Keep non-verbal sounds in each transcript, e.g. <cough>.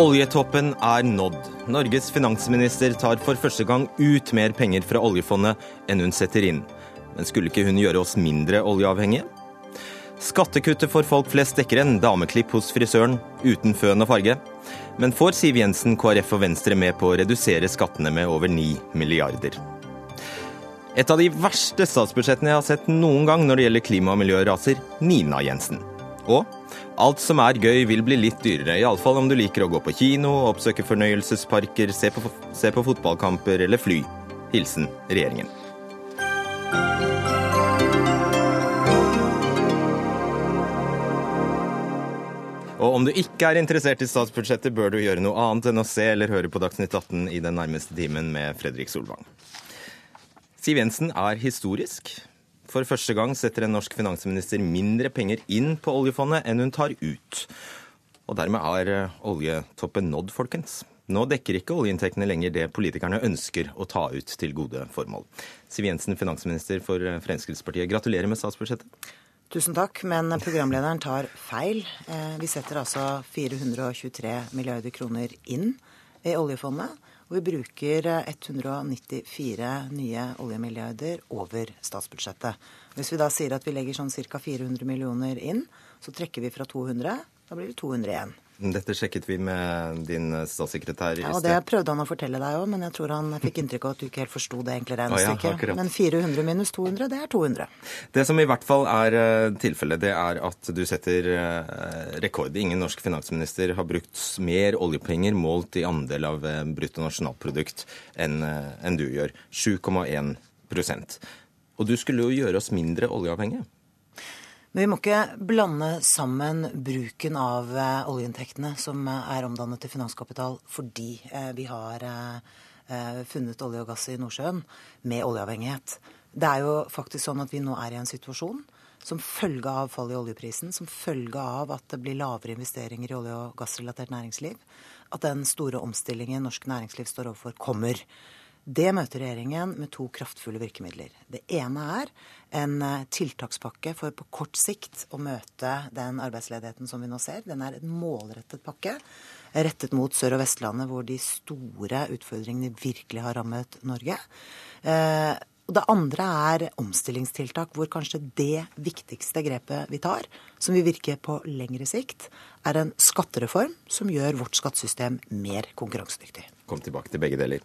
Oljetoppen er nådd. Norges finansminister tar for første gang ut mer penger fra oljefondet enn hun setter inn. Men skulle ikke hun gjøre oss mindre oljeavhengige? Skattekuttet for folk flest dekker en dameklipp hos frisøren, uten føn og farge. Men får Siv Jensen, KrF og Venstre med på å redusere skattene med over 9 milliarder? Et av de verste statsbudsjettene jeg har sett noen gang når det gjelder klima og miljøraser, Nina Jensen. Og alt som er gøy vil bli litt dyrere, iallfall om du liker å gå på kino, oppsøke fornøyelsesparker, se på, se på fotballkamper eller fly. Hilsen regjeringen. Og om du ikke er interessert i statsbudsjettet, bør du gjøre noe annet enn å se eller høre på Dagsnytt 18 i den nærmeste timen med Fredrik Solvang. Siv Jensen er historisk. For første gang setter en norsk finansminister mindre penger inn på oljefondet enn hun tar ut. Og dermed er eh, oljetoppen nådd, folkens. Nå dekker ikke oljeinntektene lenger det politikerne ønsker å ta ut til gode formål. Siv Jensen, finansminister for eh, Fremskrittspartiet, gratulerer med statsbudsjettet. Tusen takk, men programlederen tar feil. Eh, vi setter altså 423 milliarder kroner inn i oljefondet. Og vi bruker 194 nye oljemilliarder over statsbudsjettet. Hvis vi da sier at vi legger sånn ca. 400 millioner inn, så trekker vi fra 200. Da blir det 201. Dette sjekket vi med din statssekretær i sted. Ja, og Det prøvde han å fortelle deg òg, men jeg tror han fikk inntrykk av at du ikke helt forsto det enkle regnestykket. Ja, men 400 minus 200, det er 200. Det som i hvert fall er eh, tilfellet, det er at du setter eh, rekord. Ingen norsk finansminister har brukt mer oljepenger målt i andel av eh, bruttonasjonalprodukt enn du gjør. 7,1% Og du skulle jo gjøre oss mindre oljeavhengige. Men vi må ikke blande sammen bruken av eh, oljeinntektene, som eh, er omdannet til finanskapital fordi eh, vi har funnet olje og gass i Nordsjøen, med oljeavhengighet. Det er jo faktisk sånn at vi nå er i en situasjon som følge av fallet i oljeprisen, som følge av at det blir lavere investeringer i olje- og gassrelatert næringsliv, at den store omstillingen norsk næringsliv står overfor, kommer. Det møter regjeringen med to kraftfulle virkemidler. Det ene er en eh, tiltakspakke for på kort sikt å møte den arbeidsledigheten som vi nå ser. Den er en målrettet pakke rettet mot Sør- og Vestlandet, hvor de store utfordringene virkelig har rammet Norge. Eh, og det andre er omstillingstiltak, hvor kanskje det viktigste grepet vi tar, som vil virke på lengre sikt, er en skattereform som gjør vårt skattesystem mer konkurransedyktig. Kom tilbake til begge deler.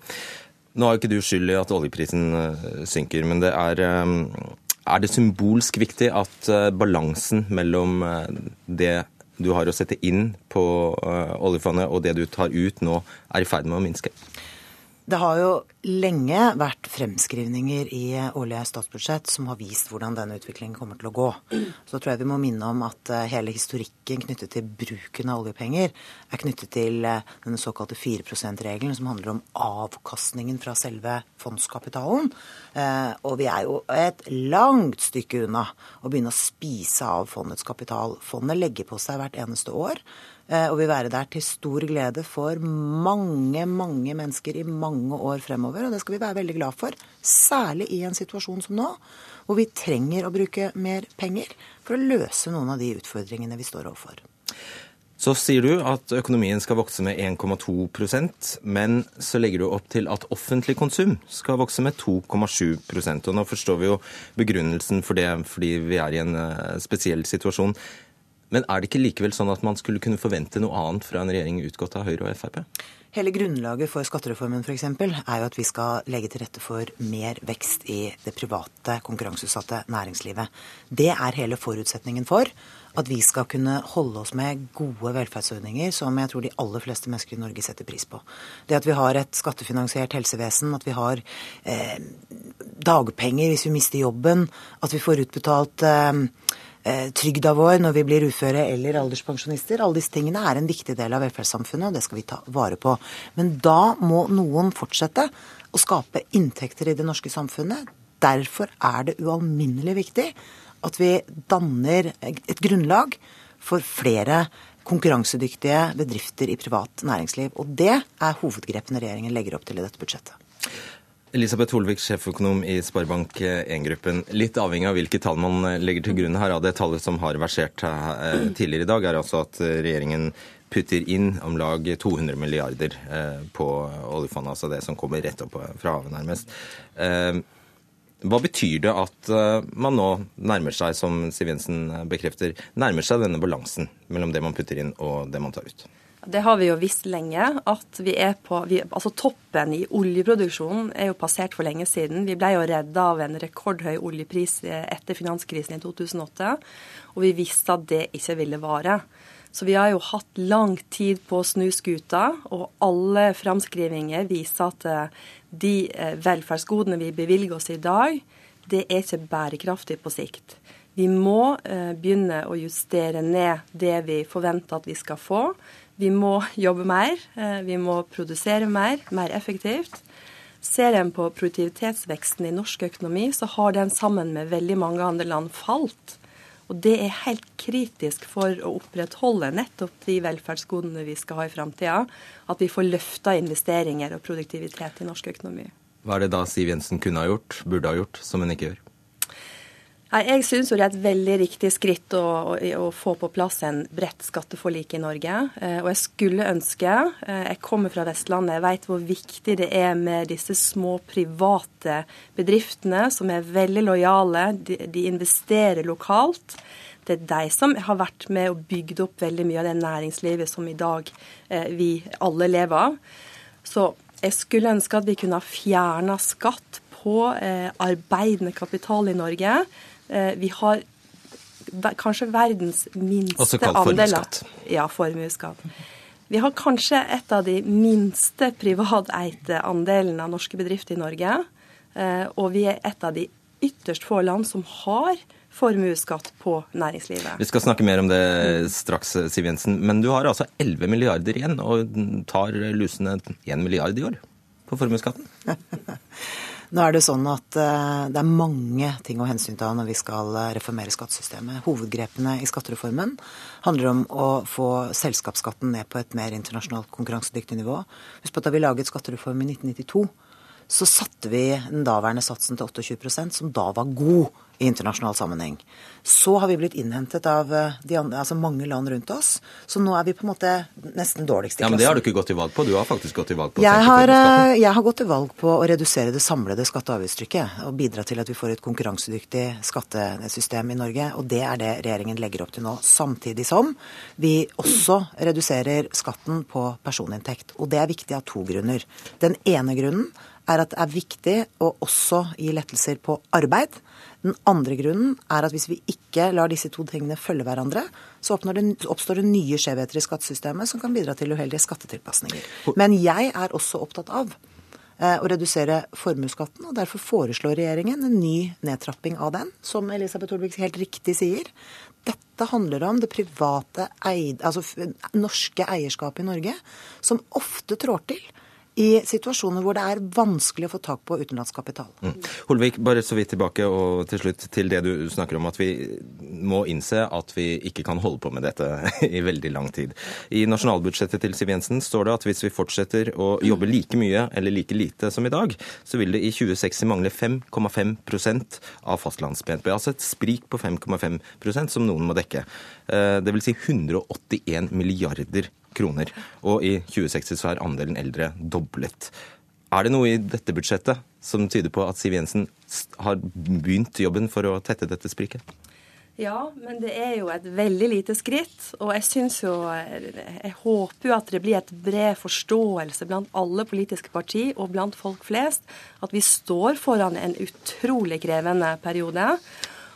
Nå er jo ikke du skyld i at oljeprisen eh, synker, men det er, eh, er det symbolsk viktig at eh, balansen mellom det du har å sette inn på oljefondet og det du tar ut nå, er i ferd med å minske? Det har jo lenge vært fremskrivninger i årlige statsbudsjett som har vist hvordan denne utviklingen kommer til å gå. Så tror jeg vi må minne om at eh, hele historikken knyttet til bruken av oljepenger er knyttet til eh, denne såkalte 4 %-regelen, som handler om avkastningen fra selve fondskapitalen. Eh, og vi er jo et langt stykke unna å begynne å spise av fondets kapital. Fondet legger på seg hvert eneste år og vil være der til stor glede for mange, mange mennesker i mange år fremover. Og det skal vi være veldig glad for, særlig i en situasjon som nå, hvor vi trenger å bruke mer penger for å løse noen av de utfordringene vi står overfor. Så sier du at økonomien skal vokse med 1,2% men så legger du opp til at offentlig konsum skal vokse med 2,7% Og Nå forstår vi jo begrunnelsen for det fordi vi er i en eh, spesiell situasjon. Men er det ikke likevel sånn at man skulle kunne forvente noe annet fra en regjering utgått av Høyre og Frp? Hele grunnlaget for skattereformen for eksempel, er jo at vi skal legge til rette for mer vekst i det private, konkurranseutsatte næringslivet. Det er hele forutsetningen for at vi skal kunne holde oss med gode velferdsordninger som jeg tror de aller fleste mennesker i Norge setter pris på. Det at vi har et skattefinansiert helsevesen, at vi har eh, dagpenger hvis vi mister jobben, at vi får utbetalt eh, trygda vår når vi blir uføre eller alderspensjonister. Alle disse tingene er en viktig del av velferdssamfunnet, og det skal vi ta vare på. Men da må noen fortsette å skape inntekter i det norske samfunnet. Derfor er det ualminnelig viktig at vi danner et grunnlag for flere konkurransedyktige bedrifter i privat næringsliv. Og det er hovedgrepene regjeringen legger opp til i dette budsjettet. Elisabeth Holvik, sjeføkonom i Sparebank1-gruppen. Litt avhengig av hvilke tall man legger til grunn her. Av Det tallet som har versert eh, tidligere i dag, er altså at regjeringen putter inn om lag 200 milliarder eh, på oljefondet, altså det som kommer rett opp fra havet, nærmest. Eh, hva betyr det at man nå nærmer seg, som Siv Jensen bekrefter, nærmer seg denne balansen mellom det man putter inn og det man tar ut? Det har vi jo visst lenge. at vi er på, vi, altså Toppen i oljeproduksjonen er jo passert for lenge siden. Vi ble jo redda av en rekordhøy oljepris etter finanskrisen i 2008. Og vi visste at det ikke ville vare. Så vi har jo hatt lang tid på å snu skuta, og alle framskrivinger viser at eh, de eh, velferdsgodene vi bevilger oss i dag, det er ikke bærekraftig på sikt. Vi må eh, begynne å justere ned det vi forventer at vi skal få. Vi må jobbe mer, eh, vi må produsere mer, mer effektivt. Ser en på produktivitetsveksten i norsk økonomi, så har den sammen med veldig mange andre land falt. Og det er helt kritisk for å opprettholde nettopp de velferdsgodene vi skal ha i framtida. At vi får løfta investeringer og produktivitet i norsk økonomi. Hva er det da Siv Jensen kunne ha gjort, burde ha gjort, som hun ikke gjør? Jeg syns det er et veldig riktig skritt å, å, å, få på plass en bredt skatteforlik i Norge. Eh, og jeg skulle ønske eh, Jeg kommer fra Vestlandet, jeg vet hvor viktig det er med disse små private bedriftene som er veldig lojale. De, de investerer lokalt. Det er de som har vært med og bygd opp veldig mye av det næringslivet som i dag eh, vi alle lever av. Så jeg skulle ønske at vi kunne ha fjerna skatt på arbeidende kapital i Norge. Eh, vi har kanskje verdens minste andel Ja, formuesskatt. Vi har kanskje et av de minste privateite andelene av norske bedrifter i Norge. Eh, og vi er et av de ytterst få land som har formuesskatt på næringslivet. Vi skal snakke mer om det straks, Siv Jensen. Men du har altså 11 milliarder igjen, og tar lusende 1 milliard i år på formuesskatten? <laughs> Nå er det sånn at uh, det er mange ting å hensynta når vi skal eh, reformere skattesystemet. Hovedgrepene i skattereformen handler om å få selskapsskatten ned på et mer internasjonalt konkurransedyktig nivå. Husk på at da vi laget skattereformen i 1992, så satte vi den daværende satsen til 28% som da var god i internasjonal sammenheng. Så har vi blitt innhentet av eh, andre, altså mange land rundt oss, så nå er vi på en måte nesten dårligst i klassen. Ja, Men det har du ikke gått til valg på? Du har faktisk gått til valg på jeg har, eh, jeg har gått til valg på å redusere det samlede skatte- og avgiftstrykket. Og bidra til at vi får et konkurransedyktig skattesystem i Norge. Og det er det regjeringen legger opp til nå. Samtidig som vi også reduserer skatten på personinntekt. Og det er viktig av to grunner. Den ene grunnen er at det er viktig å også gi lettelser på arbeid. Den andre grunnen er at hvis vi ikke lar disse to tingene følge hverandre, så oppstår det nye skjevheter i skattesystemet som kan bidra til uheldige skattetilpasninger. Men jeg er også opptatt av eh, å redusere formuesskatten, og derfor foreslår regjeringen en ny nedtrapping av den, som Elisabeth Olvik helt riktig sier. Dette handler om det private, eid, altså norske eierskapet i Norge, som ofte trår til i situasjoner hvor det er vanskelig å få tak på utenlandskapital. Mm. Holvik, bare så vidt tilbake og til slutt til det du snakker om, at vi må innse at vi ikke kan holde på med dette <laughs> i veldig lang tid. I nasjonalbudsjettet til Siv Jensen står det at hvis vi fortsetter å jobbe like mye eller like lite som i dag, så vil det i 2060 mangle 5,5 av fastlands-BNP. Altså et sprik på 5,5% som noen må dekke. Eh, det vil si 181 milliarder kroner. Og i 2060 så er andelen eldre doblet. Er det noe i dette budsjettet som tyder på at Siv Jensen har begynt jobben for å tette dette spriket? Ja, men det er jo et veldig lite skritt. Og jeg syns jo Jeg håper jo at det blir et bred forståelse blant alle politiske partier og blant folk flest at vi står foran en utrolig krevende periode.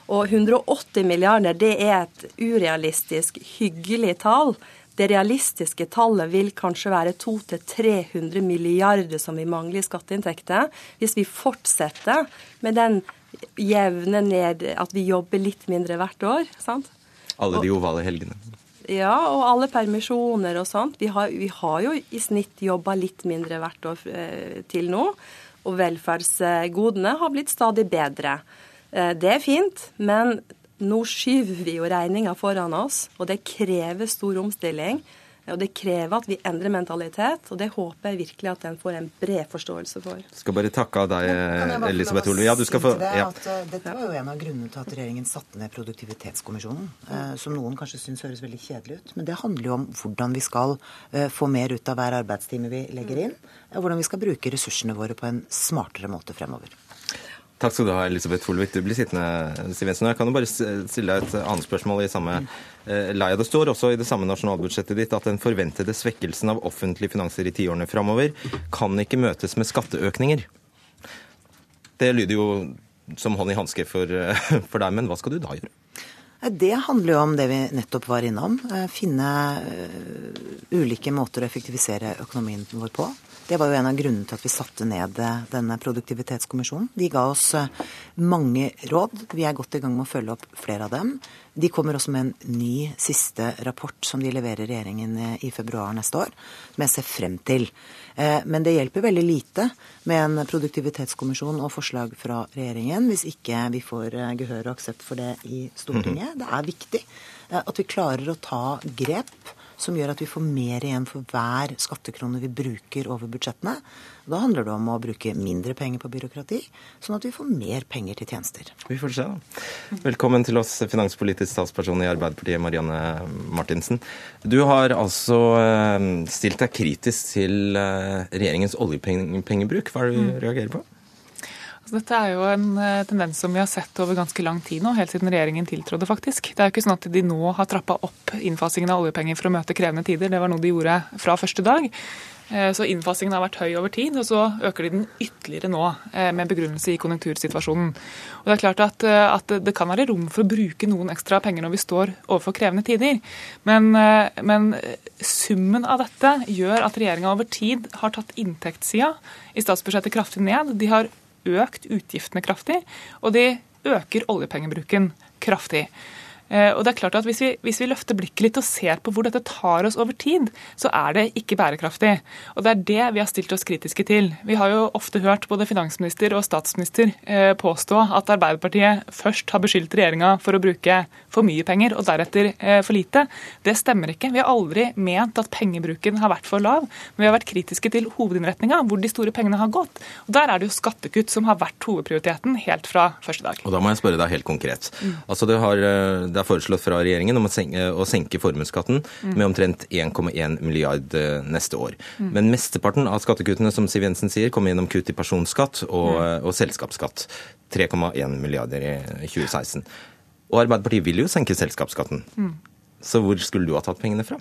Og 180 milliarder, det er et urealistisk hyggelig tall. Det realistiske tallet vil kanskje være 200-300 milliarder som vi mangler i skatteinntekter, hvis vi fortsetter med den jevne ned at vi jobber litt mindre hvert år. sant? Alle de ovale helgene. Ja, og alle permisjoner og sånt. Vi har, vi har jo i snitt jobba litt mindre hvert år eh, til nå. Og velferdsgodene har blitt stadig bedre. Eh, det er fint, men nå skyver vi jo regninga foran oss, og det krever stor omstilling. Og Det krever at vi endrer mentalitet, og det håper jeg virkelig at den får en bred forståelse for. Jeg skal bare takke av deg, Elisabeth Olve. Ja, du skal få ja. Eh, dette var jo en av grunnene til at regjeringen satte ned Produktivitetskommisjonen, eh, som noen kanskje syns høres veldig kjedelig ut. Men det handler jo om hvordan vi skal eh, få mer ut av hver arbeidstime vi legger inn, og hvordan vi skal bruke ressursene våre på en smartere måte fremover. Takk skal du ha, Elisabeth Folvik. Du blir sittende, Siv Jensen. Jeg kan jo bare stille deg et annet spørsmål i samme eh, leia. Det står også i det samme nasjonalbudsjettet ditt at den forventede svekkelsen av offentlige finanser i tiårene framover kan ikke møtes med skatteøkninger. Det lyder jo som hånd i hanske for, eh, <laughs> for deg, men hva skal du da gjøre? Det handler jo om det vi nettopp var innom. Eh, finne ulike måter å effektivisere økonomien vår på. Det var jo en av grunnene til at vi satte ned eh, denne produktivitetskommisjonen. De ga oss eh, mange råd. Vi er godt i gang med å følge opp flere av dem. De kommer også med en ny siste rapport som de leverer regjeringen eh, i februar neste år, som jeg ser frem til. Men det hjelper veldig lite med en produktivitetskommisjon og forslag fra regjeringen hvis ikke vi får gehør og aksept for det i Stortinget. Det er viktig at vi klarer å ta grep som gjør at vi får mer igjen for hver skattekrone vi bruker over budsjettene. Da handler det om å bruke mindre penger på byråkrati, sånn at vi får mer penger til tjenester. Vi får se, da. Velkommen til oss, finanspolitisk statsperson i Arbeiderpartiet, Marianne Martinsen. Du har altså eh, stilt deg kritisk til eh, regjeringens oljepengebruk. Hva er det du mm. reagerer på? Dette er jo en eh, tendens som vi har sett over ganske lang tid nå, helt siden regjeringen tiltrådde, faktisk. Det er jo ikke sånn at de nå har trappa opp innfasingen av oljepenger for å møte krevende tider. Det var noe de gjorde fra første dag. Eh, så innfasingen har vært høy over tid, og så øker de den ytterligere nå eh, med begrunnelse i konjunktursituasjonen. Og Det er klart at, at, det kan være rom for å bruke noen ekstra penger når vi står overfor krevende tider. Men, men summen av dette gjør at regjeringa over tid har tatt inntektssida i statsbudsjettet kraftig ned. De har økt utgiftene kraftig, og de øker oljepengebruken kraftig. Eh, og det er klart at hvis vi, hvis vi, løfter blikket litt og ser på hvor dette tar oss over tid, så er det ikke bærekraftig. Og det er det vi har stilt oss kritiske til. Vi har jo ofte hørt både finansminister og statsminister eh, påstå at Arbeiderpartiet først har beskyldt regjeringa for å bruke for mye penger og deretter eh, for lite. Det stemmer ikke. Vi har aldri ment at pengebruken har vært for lav, men vi har vært kritiske til hovedinnretninga, hvor de store pengene har gått. Og Der er det jo skattekutt som har vært hovedprioriteten helt fra første dag. Og Da må jeg spørre deg helt konkret. Mm. Altså det har det er foreslått fra regjeringen om å senke, å senke formuesskatten mm. med omtrent 1,1 milliard eh, neste år. Mm. Men mesteparten av skattekuttene som Siv Jensen sier, kommer gjennom kutt i personskatt og, mm. og selskapsskatt. 3,1 milliarder i 2016. Og Arbeiderpartiet vil jo senke selskapsskatten. Mm. Så hvor skulle du ha tatt pengene fra?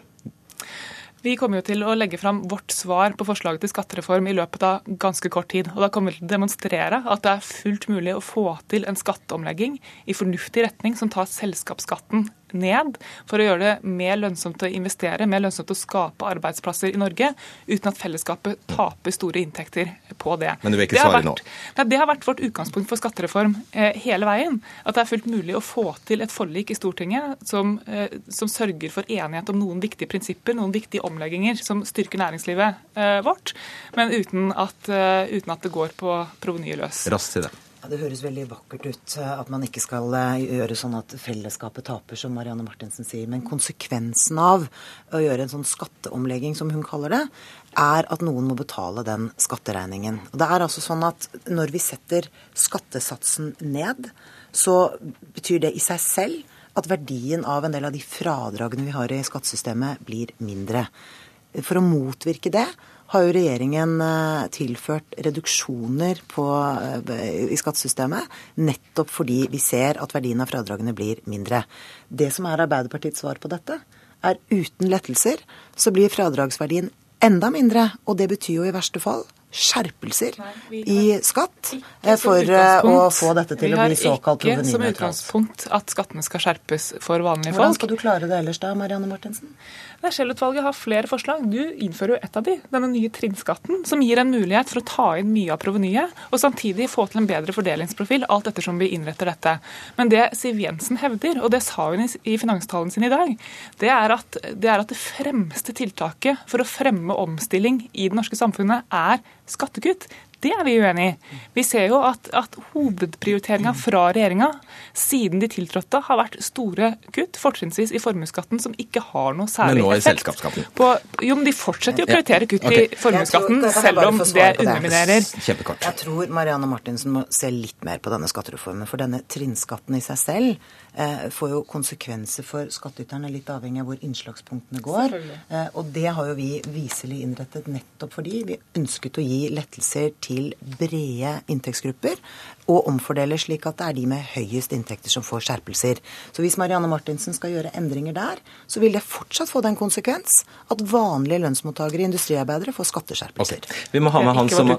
Vi kommer jo til å legge fram vårt svar på forslaget til skattereform i løpet av ganske kort tid. og Da kommer vi til å demonstrere at det er fullt mulig å få til en skatteomlegging i fornuftig retning som tar selskapsskatten ned for å gjøre det mer lønnsomt å investere, mer lønnsomt å skape arbeidsplasser i Norge, uten at fellesskapet taper store inntekter på det. Men du vil ikke svare nå? Nei, det har vært vårt utgangspunkt for skattereform eh, hele veien. At det er fullt mulig å få til et forlik i Stortinget som, eh, som, sørger for enighet om noen viktige prinsipper, noen viktige omlegginger som styrker næringslivet eh, vårt, men uten at, eh, uten at det går på provenyet løs. Raskt til det. Ja, Det høres veldig vakkert ut eh, at man ikke skal eh, gjøre sånn at fellesskapet taper, som Marianne Martinsen sier. Men konsekvensen av å gjøre en sånn skatteomlegging, som hun kaller det, er at noen må betale den skatteregningen. Og det er altså sånn at Når vi setter skattesatsen ned, så betyr det i seg selv at verdien av en del av de fradragene vi har i skattesystemet, blir mindre. For å motvirke det har jo regjeringen eh, tilført reduksjoner på, eh, i skattesystemet, nettopp fordi vi ser at verdien av fradragene blir mindre. Det som er Arbeiderpartiets svar på dette, er uten lettelser så blir fradragsverdien enda mindre. Og det betyr jo i verste fall skjerpelser i skatt eh, for å få dette til å bli såkalt provenynøytralt. Vi har ikke som utgangspunkt at skattene skal skjerpes for vanlige folk. Hvordan skal du klare det ellers da, Marianne Martinsen? Scheel-utvalget har flere forslag. Du innfører jo et av de, denne nye trinnskatten, som gir en mulighet for å ta inn mye av provenyet, og samtidig få til en bedre fordelingsprofil, alt ettersom vi innretter dette. Men det Siv Jensen hevder, og det sa hun i finanstalen sin i dag, det er, at, det er at det fremste tiltaket for å fremme omstilling i det norske samfunnet er skattekutt. Det er vi uenig i. Vi ser jo at, at hovedprioriteringa fra regjeringa siden de tiltrådte, har vært store kutt, fortrinnsvis i formuesskatten, som ikke har noe særlig effekt. Men nå i selskapsskatten? På, jo, men de fortsetter jo å prioritere kutt okay. i formuesskatten, selv om det underminerer. Kjempekort. Jeg tror Marianne Martinsen må se litt mer på denne skattereformen. For denne trinnskatten i seg selv eh, får jo konsekvenser for skattyterne, litt avhengig av hvor innslagspunktene går. Eh, og det har jo vi viselig innrettet nettopp fordi vi ønsket å gi lettelser til brede inntektsgrupper og omfordeler slik at det er de med høyest inntekter som får skjerpelser. Så hvis Marianne Martinsen skal gjøre endringer der, så vil det fortsatt få den konsekvens at vanlige lønnsmottakere, industriarbeidere, får skatteskjerpelser. Okay. Vi, må ha med han som,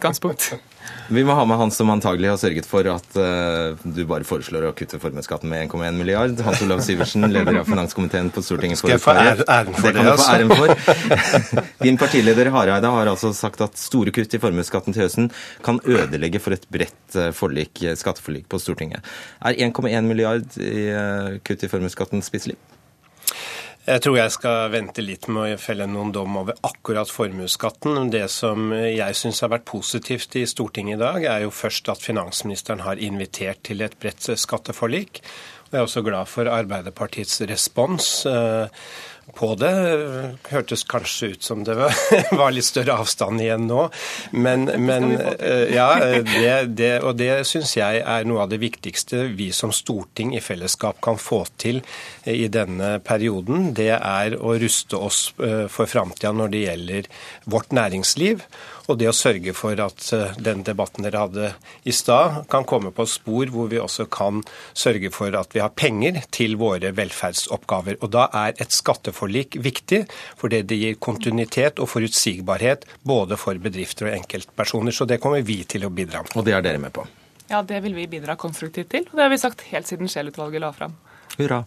vi må ha med han som antagelig har sørget for at uh, du bare foreslår å kutte formuesskatten med 1,1 milliard. Hans Olav Syversen, leder av finanskomiteen på Stortinget. Skal jeg få æren for det? Det kan du få æren for. <laughs> Din partileder Hareide har altså sagt at store kutt i formuesskatten til høsten kan ødelegge for et bredt eh, forlik skatteforlik på Stortinget. Er 1,1 milliard i eh, kutt i formuesskatten spiselig? Jeg tror jeg skal vente litt med å felle noen dom over akkurat formuesskatten. Det som jeg syns har vært positivt i Stortinget i dag, er jo først at finansministeren har invitert til et bredt skatteforlik. Og jeg er også glad for Arbeiderpartiets respons. Eh, på det. Hørtes kanskje ut som det var <laughs> litt større avstand igjen nå. Men, men eh, ja, det, det, og det syns jeg er noe av det viktigste vi som storting i fellesskap kan få til i denne perioden. Det er å ruste oss eh, for framtida når det gjelder vårt næringsliv. Og det å sørge for at eh, den debatten dere hadde i stad, kan komme på spor hvor vi også kan sørge for at vi har penger til våre velferdsoppgaver. Og da er et skatteforlik viktig, fordi det gir kontinuitet og forutsigbarhet både for bedrifter og enkeltpersoner. Så det kommer vi til å bidra med. Og det er dere med på? Ja, det vil vi bidra konstruktivt til. Og det har vi sagt helt siden Scheel-utvalget la fram. Hurra.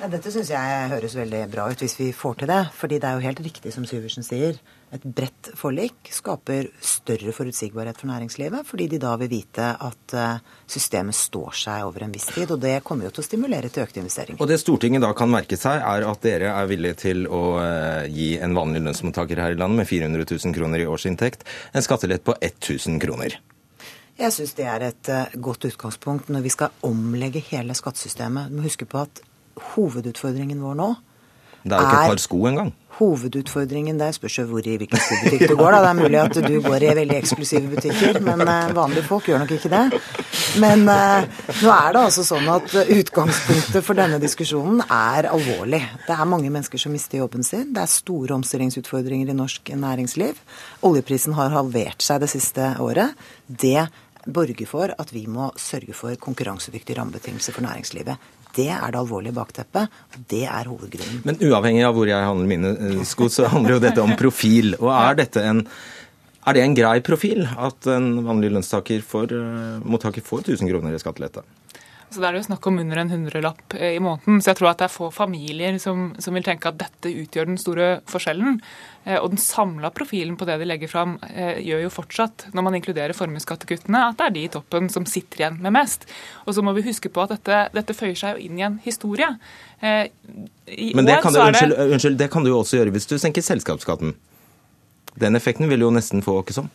Ja, dette syns jeg høres veldig bra ut, hvis vi får til det. Fordi det er jo helt riktig som Syversen sier. Et bredt forlik skaper større forutsigbarhet for næringslivet, fordi de da vil vite at eh, systemet står seg over en viss tid. Og det kommer jo til å stimulere til økte investeringer. Og det Stortinget da kan merke seg, er at dere er villige til å eh, gi en vanlig lønnsmottaker her i landet med 400 000 kroner i årsinntekt en skattelett på 1000 kroner. Jeg syns det er et uh, godt utgangspunkt når vi skal omlegge hele skattesystemet. Du må huske på at hovedutfordringen vår nå Det er jo ikke et par sko engang. Hovedutfordringen der spørs jo hvor i hvilken skobutikk du går. Da. Det er mulig at du går i veldig eksklusive butikker, men uh, vanlige folk gjør nok ikke det. Men uh, nå er det altså sånn at utgangspunktet for denne diskusjonen er alvorlig. Det er mange mennesker som mister jobben sin. Det er store omstillingsutfordringer i norsk næringsliv. Oljeprisen har halvert seg det siste året. Det borger for at vi må sørge for konkurransedyktige rammebetingelser for næringslivet. Det er det alvorlige bakteppet. og Det er hovedgrunnen. Men uavhengig av hvor jeg handler mine eh, sko, så handler jo dette om profil. Og er dette en er det en grei profil at en vanlig lønnstaker får, uh, mottaker får 1000 kroner i skattelette? Så Det er jo snakk om under en hundrelapp eh, i måneden. Så jeg tror at det er få familier som, som vil tenke at dette utgjør den store forskjellen. Eh, og den samla profilen på det de legger fram, eh, gjør jo fortsatt, når man inkluderer formuesskattekuttene, at det er de i toppen som sitter igjen med mest. Og så må vi huske på at dette, dette føyer seg jo inn i en historie. Men det kan, du, unnskyld, unnskyld, det kan du jo også gjøre hvis du senker selskapsskatten. Den effekten vil du jo nesten få, ikke sånn?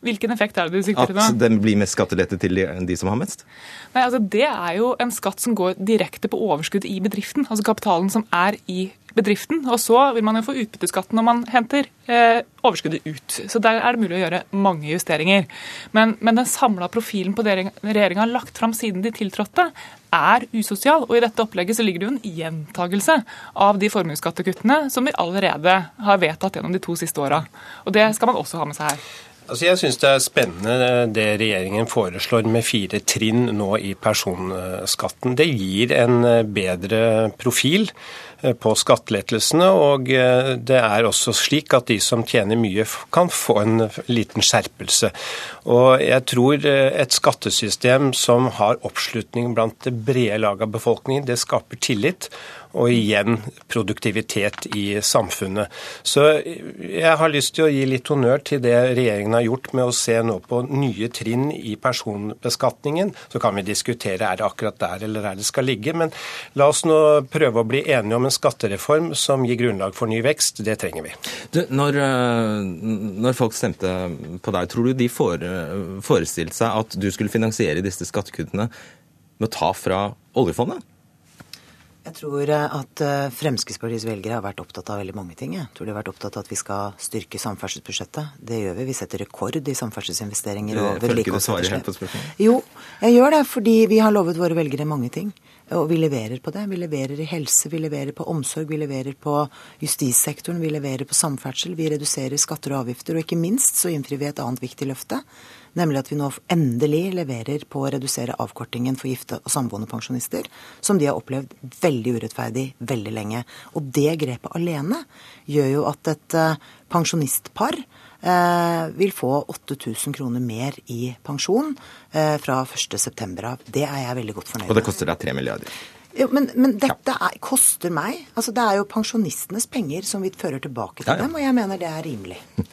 Hvilken effekt er det du sikter til nå? At det blir mest skattelette til de, de, som har mest? Nei, altså Det er jo en skatt som går direkte på overskudd i bedriften. Altså kapitalen som er i bedriften. Og så vil man jo få utbytteskatten når man henter eh, overskuddet ut. Så der er det mulig å gjøre mange justeringer. Men, men den samla profilen på det regjeringa har lagt fram siden de tiltrådte, er usosial. Og i dette opplegget så ligger det jo en gjentagelse av de formuesskattekuttene som vi allerede har vedtatt gjennom de to siste åra. Og det skal man også ha med seg her. Altså jeg syns det er spennende eh, det regjeringen foreslår med fire trinn nå i personskatten. Det gir en eh, bedre profil eh, på skattelettelsene, og det er også slik at de som tjener mye, kan få en liten skjerpelse. Og jeg tror et skattesystem som har oppslutning blant det brede lag av befolkningen, det skaper tillit og igjen produktivitet i samfunnet. Så jeg har lyst til å gi litt honnør til det regjeringen har gjort med å se nå på nye trinn i personbeskatningen. Så kan vi diskutere er det akkurat der eller der det skal ligge. Men la oss nå prøve å bli enige om en skattereform som gir grunnlag for ny vekst. Det trenger vi. Du, når, når, folk stemte på deg, tror du de forestilte seg at du skulle finansiere disse skattekuttene med å ta fra oljefondet? Jeg tror eh, at eh, Fremskrittspartiets velgere har vært opptatt av veldig mange ting. Jeg tror de har vært opptatt av at vi skal styrke samferdselsbudsjettet. Det gjør vi. Vi setter rekord i samferdselsinvesteringer. og vedlikeholdsetterslep. Jo, jeg gjør det fordi vi har lovet våre velgere mange ting. Og vi leverer på det. Vi leverer i helse, vi leverer på omsorg, vi leverer på justissektoren, vi leverer på samferdsel, vi reduserer skatter og avgifter. Og ikke minst så innfrir vi et annet viktig løfte Nemlig at vi nå endelig leverer på å redusere avkortingen for gifte og samboende pensjonister, som de har opplevd veldig urettferdig veldig lenge. Og det grepet alene gjør jo at et eh, pensjonistpar eh, vil få 8000 kroner mer i pensjon eh, fra 1.9. av. Det er jeg veldig godt fornøyd med. Og det koster deg 3 milliarder? Jo, men, men, dette er, koster meg. Altså, det er jo pensjonistenes penger som vi fører tilbake til ja, ja. dem, og jeg mener det er rimelig. <laughs>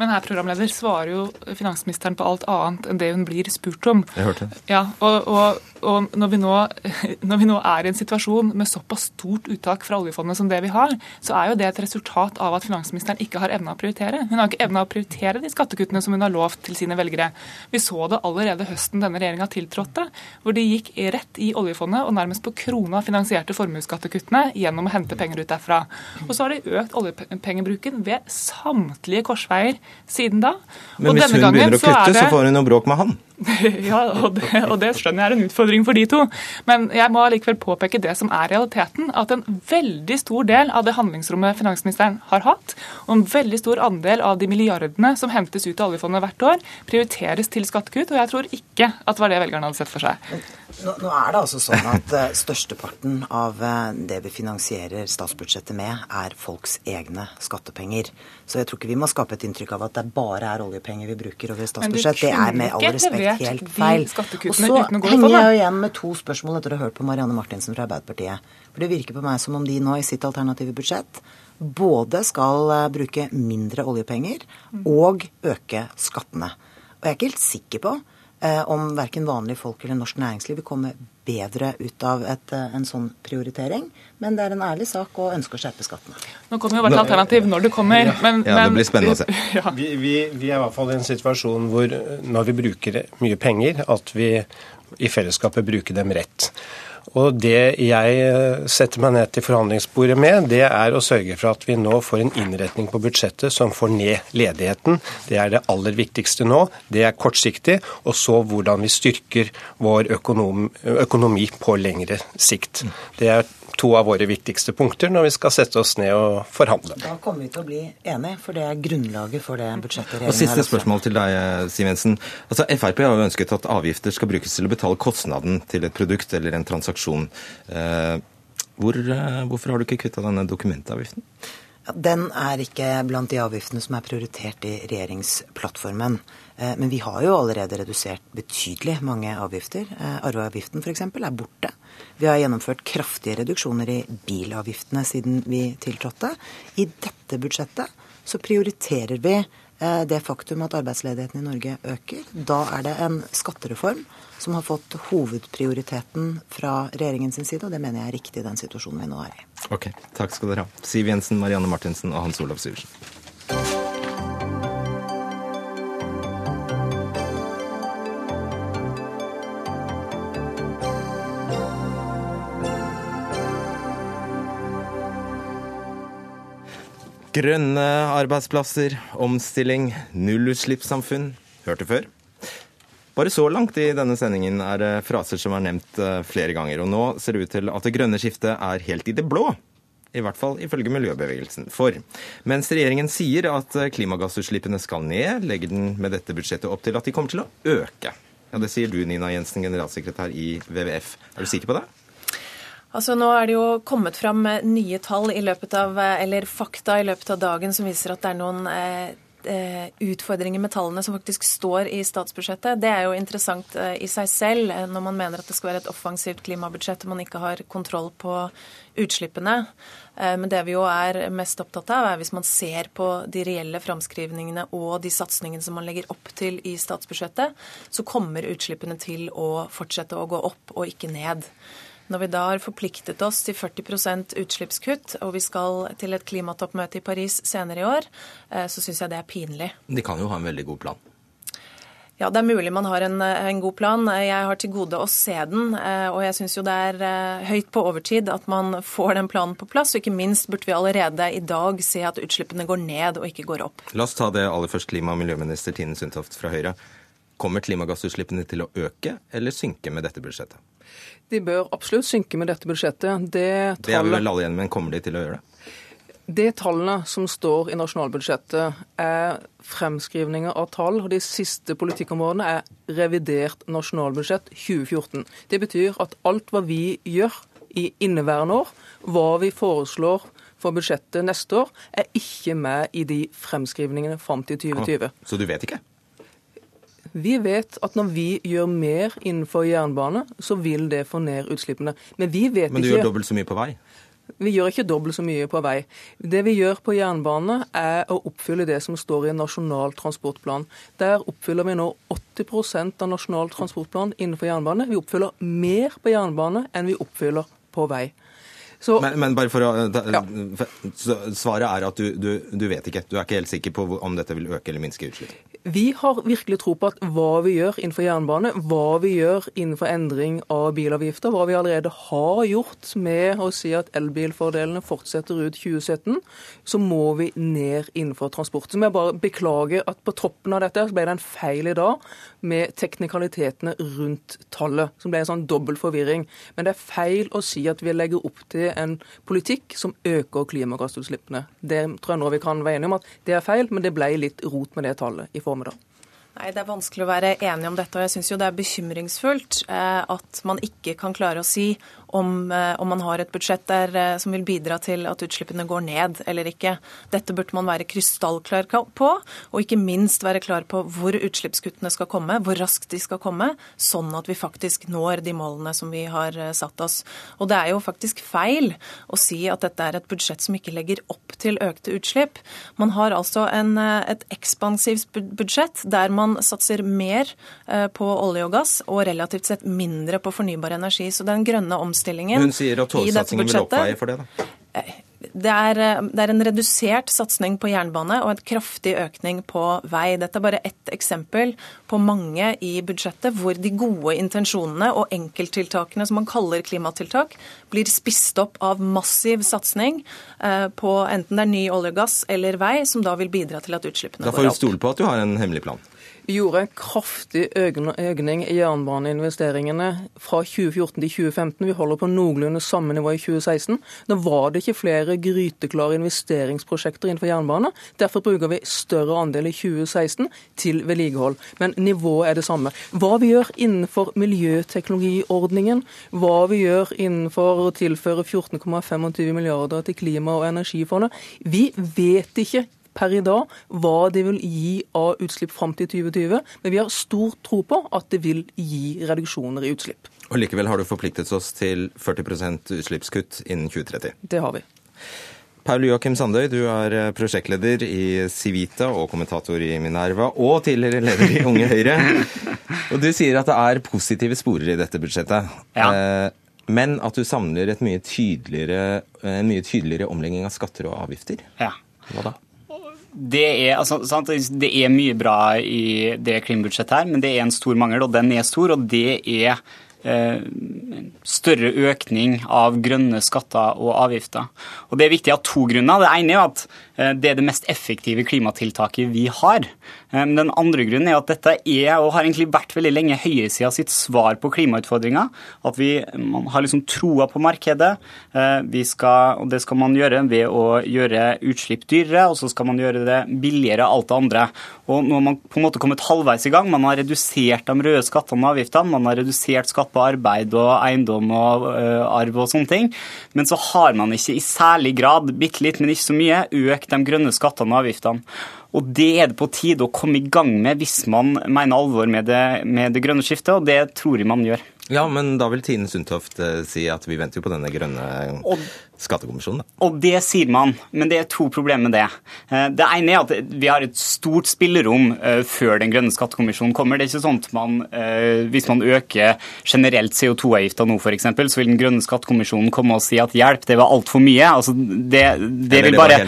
Men her, programleder, svarer jo finansministeren på alt annet enn det hun blir spurt om. Jeg hørte. Ja, og, og, og når, vi nå, <laughs> når, vi nå, er i en situasjon med såpass stort uttak fra oljefondet som det vi har, så er jo det et resultat av at finansministeren ikke har evna å prioritere. Hun har ikke evna å prioritere de skattekuttene som hun har lovt til sine velgere. Vi så det allerede høsten denne regjeringa tiltrådte, hvor de gikk rett i oljefondet og nærmest på krona finansierte formuesskattekuttene gjennom å hente penger ut derfra. Og så har de økt oljepengebruken ved samtlige korsveier siden da. Men hvis hun begynner å kutte, så, det... så får hun noe bråk med han? <laughs> ja, og det, og det, skjønner jeg er en utfordring for de to. Men jeg må likevel påpeke det som er realiteten. At en veldig stor del av det handlingsrommet finansministeren har hatt, og en veldig stor andel av de milliardene som hentes ut av oljefondet hvert år, prioriteres til skattekutt. Og jeg tror ikke at det var det velgerne hadde sett for seg. Nå, nå er det altså sånn at uh, størsteparten av uh, det vi finansierer statsbudsjettet med, er folks egne skattepenger. Så jeg tror ikke vi må skape et inntrykk av at det bare er oljepenger vi bruker over statsbudsjett. Det er med all respekt helt feil. Og så henger jeg jo igjen med to spørsmål etter å ha hørt på Marianne Martinsen fra Arbeiderpartiet. For det virker på meg som om de nå i sitt alternative budsjett både skal eh, bruke mindre oljepenger og øke skattene. Og jeg er ikke helt sikker på eh, om verken vanlige folk eller norsk næringsliv vil komme bedre ut av et, eh, en sånn prioritering. Men det er en ærlig sak å ønske å skjerpe skattene. Nå kommer jo hvert alternativ når det kommer. Men, ja, det blir spennende å se. <laughs> Ja. Vi, vi, vi, er i hvert fall i en situasjon hvor når vi bruker mye penger, at vi i fellesskapet bruke dem rett. Og Det jeg eh, setter meg ned til forhandlingsbordet med, det er å sørge for at vi nå får en innretning på budsjettet som får ned ledigheten. Det er det aller viktigste nå. Det er kortsiktig. Og så hvordan vi styrker vår økonom, økonomi på lengre sikt. Det er to av våre viktigste punkter når vi skal sette oss ned og forhandle. Da kommer vi til å bli enige, for det er grunnlaget for det budsjettet regjeringen har. Og Siste spørsmål til deg, Siv Jensen. Altså, Frp har jo ønsket at avgifter skal brukes til å betale kostnaden til et produkt eller en transaksjon. Eh, hvor, eh, hvorfor har du ikke kutta denne dokumentavgiften? Den er ikke blant de avgiftene som er prioritert i regjeringsplattformen. Eh, men vi har jo allerede redusert betydelig mange avgifter. Eh, arveavgiften f.eks. er borte. Vi har gjennomført kraftige reduksjoner i bilavgiftene siden vi tiltrådte. I dette budsjettet så prioriterer vi eh, det faktum at arbeidsledigheten i Norge øker. Da er det en skattereform som har fått hovedprioriteten fra regjeringens side, og det mener jeg er riktig i den situasjonen vi nå er i. Ok, Takk skal dere ha. Siv Jensen, Marianne Martinsen og Hans Olav Syversen. Grønne arbeidsplasser, omstilling, nullutslippssamfunn. Hørte før? Bare så langt i denne sendingen er det fraser som er nevnt eh, flere ganger. Og nå ser det ut til at det grønne skiftet er helt i det blå. I hvert fall ifølge miljøbevegelsen. For mens regjeringen sier at klimagassutslippene skal ned, legger den med dette budsjettet opp til at de kommer til å øke. Ja, Det sier du, Nina Jensen, generalsekretær i WWF. Er du sikker på det? Altså Nå er det jo kommet fram nye tall i løpet av, eller fakta i løpet av dagen som viser at det er noen eh, Eh, utfordringer med tallene som faktisk står i statsbudsjettet. Det er jo interessant eh, i seg selv eh, når man mener at det skal være et offensivt klimabudsjett og man ikke har kontroll på utslippene. Men det vi jo er mest opptatt av, er hvis man ser på de reelle framskrivningene og de satsingene som man legger opp til i statsbudsjettet, så kommer utslippene til å fortsette å gå opp og ikke ned. Når vi da har forpliktet oss til 40% utslippskutt, og vi skal til et klimatoppmøte i Paris senere i år, eh, så syns jeg det er pinlig. De kan jo ha en veldig god plan. Ja, det er mulig man har en, en, god plan. Jeg har til gode å se den. Eh, og jeg syns jo det er eh, høyt på overtid at man får den planen på plass. Og ikke minst burde vi allerede i dag se at utslippene går ned og ikke går opp. La oss ta det aller først, klima- og miljøminister Tine Sundtoft fra Høyre. Kommer klimagassutslippene til å øke eller synke med dette budsjettet? De bør absolutt synke med dette budsjettet. Det, tallet, det er vi vel alle enige men kommer de til å gjøre det? Det tallene som står i nasjonalbudsjettet, er fremskrivninger av tall. og De siste politikkområdene er revidert nasjonalbudsjett 2014. Det betyr at alt hva vi gjør i inneværende år, hva vi foreslår for budsjettet neste år, er ikke med i de fremskrivningene fram til 2020. Så du vet ikke? Vi vet at når vi gjør mer innenfor jernbane, så vil det få ned utslippene. Men vi vet ikke... Men du ikke... gjør dobbelt så mye på vei? Vi gjør ikke dobbelt så mye på vei. Det vi gjør på jernbane, er å oppfylle det som står i en nasjonal transportplan. Der oppfyller vi nå 80% av nasjonal transportplan innenfor jernbane. Vi oppfyller mer på jernbane enn vi oppfyller på vei. Så, men, men, bare for å da, ja. Svaret er at du, du, du, vet ikke. Du er ikke helt sikker på om dette vil øke eller minske utslipp? Vi har virkelig tro på at hva vi gjør innenfor jernbane, hva vi gjør innenfor endring av bilavgifter, hva vi allerede har gjort med å si at elbilfordelene fortsetter ut 2017, så må vi ned innenfor transport. Så må jeg bare beklage at på toppen av dette ble det en feil i dag med teknikalitetene rundt tallet, som ble en sånn dobbel forvirring. Men det er feil å si at vi legger opp til en politikk som øker klimagassutslippene. Det tror jeg nå vi kan være enige om at det er feil, men det ble litt rot med det tallet i formiddag. Nei, Det er vanskelig å være enig om dette. og Jeg synes jo det er bekymringsfullt eh, at man ikke kan klare å si om, eh, om, man har et budsjett der, eh, som vil bidra til at utslippene går ned eller ikke. Dette burde man være krystallklar på, og ikke minst være klar på hvor utslippskuttene skal komme, hvor raskt de skal komme, sånn at vi faktisk når de målene som vi har eh, satt oss. Og det er jo faktisk feil å si at dette er et budsjett som ikke legger opp til økte utslipp. Man har altså en, et ekspansivt budsjett der man satser mer på olje og gass og relativt sett mindre på fornybar energi. Så den grønne omstillingen omstillingen Hun sier at togsatsingen vil oppveie for det, da? Det er, eh, det er, en redusert satsing på jernbane og en kraftig økning på vei. Dette er bare ett eksempel på mange i budsjettet hvor de gode intensjonene og enkelttiltakene som man kaller klimatiltak, blir spist opp av massiv satsing eh, på enten det er ny olje og gass eller vei, som da vil bidra til at utslippene går opp. Da får vi stole på at du har en hemmelig plan gjorde en kraftig økning i jernbaneinvesteringene fra 2014 til 2015. Vi holder på noenlunde samme nivå i 2016. Nå var det ikke flere gryteklare investeringsprosjekter innenfor jernbane. Derfor bruker vi større andel i 2016 til vedlikehold. Men nivået er det samme. Hva vi gjør innenfor miljøteknologiordningen, hva vi gjør innenfor å tilføre 14,25 milliarder til klima- og energifondet, vi vet ikke per i dag hva det vil gi av utslipp fram til 2020, men vi har stor tro på at det vil gi reduksjoner i utslipp. Og Likevel har du forpliktet oss til 40% utslippskutt innen 2030. Det har vi. Paul Joakim Sandøy, du er eh, prosjektleder i Civita og kommentator i Minerva, og tidligere leder i Unge Høyre. Og du sier at det er positive sporer i dette budsjettet. Ja. Eh, men at du savner mye en mye tydeligere omlegging av skatter og avgifter. Ja. Hva da? Det er, altså, det er, mye bra i det klimabudsjettet her, men det er en stor mangel, og den er stor. Og det er eh, større økning av grønne skatter og avgifter. Og Det er viktig av to grunner. Det ene er at det er det mest effektive klimatiltaket vi har. Eh, den andre grunnen er at dette er, og har egentlig vært veldig lenge, høyresida sitt svar på klimautfordringa. At vi har liksom troa på markedet. Vi skal, og det skal man gjøre ved å gjøre utslipp dyrere, og så skal man gjøre det billigere alt det andre. Og nå har man på en måte kommet halvveis i gang. Man har redusert de røde skattene og avgiftene. Man har redusert skatt på arbeid og eiendom og arv og sånne ting. Men så har man ikke i særlig grad, bitte litt, men ikke så mye, økt de grønne skattene og avgiftene. Og det er det på tide å komme i gang med hvis man mener alvor med det, med det grønne skiftet, og det tror jeg man gjør. Ja, men da vil Tine Sundtoft eh, si at vi venter jo på denne grønne Og skattekommisjonen, da. Og det sier man, men det er to problemer med det. Eh, det ene er at vi har et stort spillerom eh, før den grønne skattekommisjonen kommer. Det er ikke sånn at man, eh, hvis man øker generelt CO2-avgifta nå f.eks., så vil den grønne skattekommisjonen komme og si at hjelp, det var altfor mye. Altså, det, det vil bare,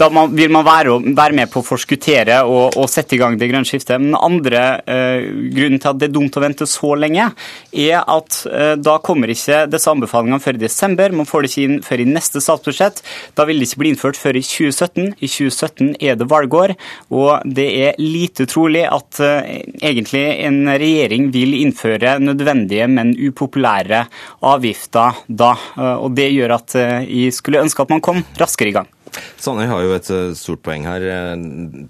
da vil man være, være, med på å forskuttere og, og, sette i gang det grønne skiftet. Men den andre grunnen til at det er dumt å vente så lenge, er at da kommer ikke disse anbefalingene før i desember. Man får det ikke inn før i neste statsbudsjett. Da vil det ikke bli innført før i 2017. I 2017 er det valgår, og det er lite trolig at uh, egentlig en regjering vil innføre nødvendige, men upopulære avgifter da. Uh, og det gjør at uh, jeg skulle ønske at man kom raskere i gang. Sandøy har jo et stort poeng her.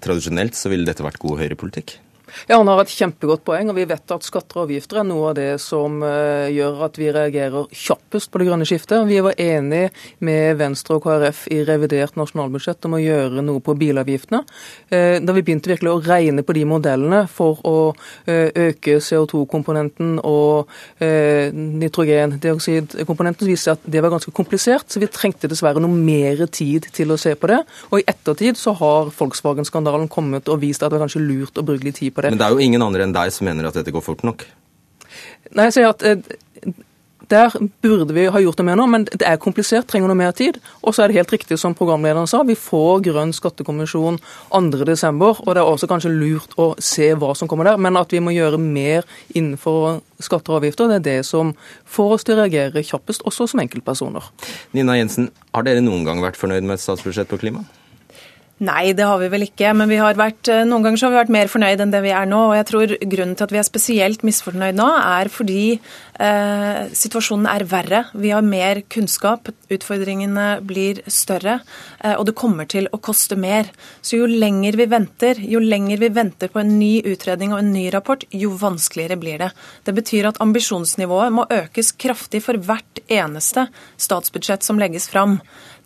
Tradisjonelt så ville dette vært god høyrepolitikk? Ja, Han har et kjempegodt poeng, og vi vet at skatter og avgifter er noe av det som uh, gjør at vi reagerer kjappest på det grønne skiftet. Vi var enig med Venstre og KrF i revidert nasjonalbudsjett om å gjøre noe på bilavgiftene. Uh, da vi begynte virkelig å regne på de modellene for å uh, øke CO2-komponenten og nitrogendioksidkomponenten, så viste det at det var ganske komplisert, så vi trengte dessverre noe mer tid til å se på det. Og i ettertid så har Volkswagen-skandalen kommet og vist at det var kanskje lurt å bruke litt tid på det. Men det er jo ingen andre enn deg som mener at dette går fort nok? Nei, jeg sier at eh, der burde vi ha gjort det mer nå, men det er komplisert, trenger noe mer tid. Og så er det helt riktig som programlederen sa, vi får Grønn skattekommisjon 2.12. Og det er også kanskje lurt å se hva som kommer der, men at vi må gjøre mer innenfor skatter og avgifter, det er det som får oss til å reagere kjappest, også som enkeltpersoner. Nina Jensen, har dere noen gang vært fornøyd med et statsbudsjett på klima? Nei, det har vi vel ikke. Men vært, eh, noen ganger har vi vært mer fornøyd enn det vi er nå. Og jeg tror grunnen til at vi er spesielt misfornøyd nå, er fordi eh, situasjonen er verre. Vi har mer kunnskap, utfordringene blir større, eh, og det kommer til å koste mer. Så jo lenger vi venter, jo lenger vi venter på en ny utredning og en ny rapport, jo vanskeligere blir det. Det betyr at ambisjonsnivået må økes kraftig for hvert eneste statsbudsjett som legges fram.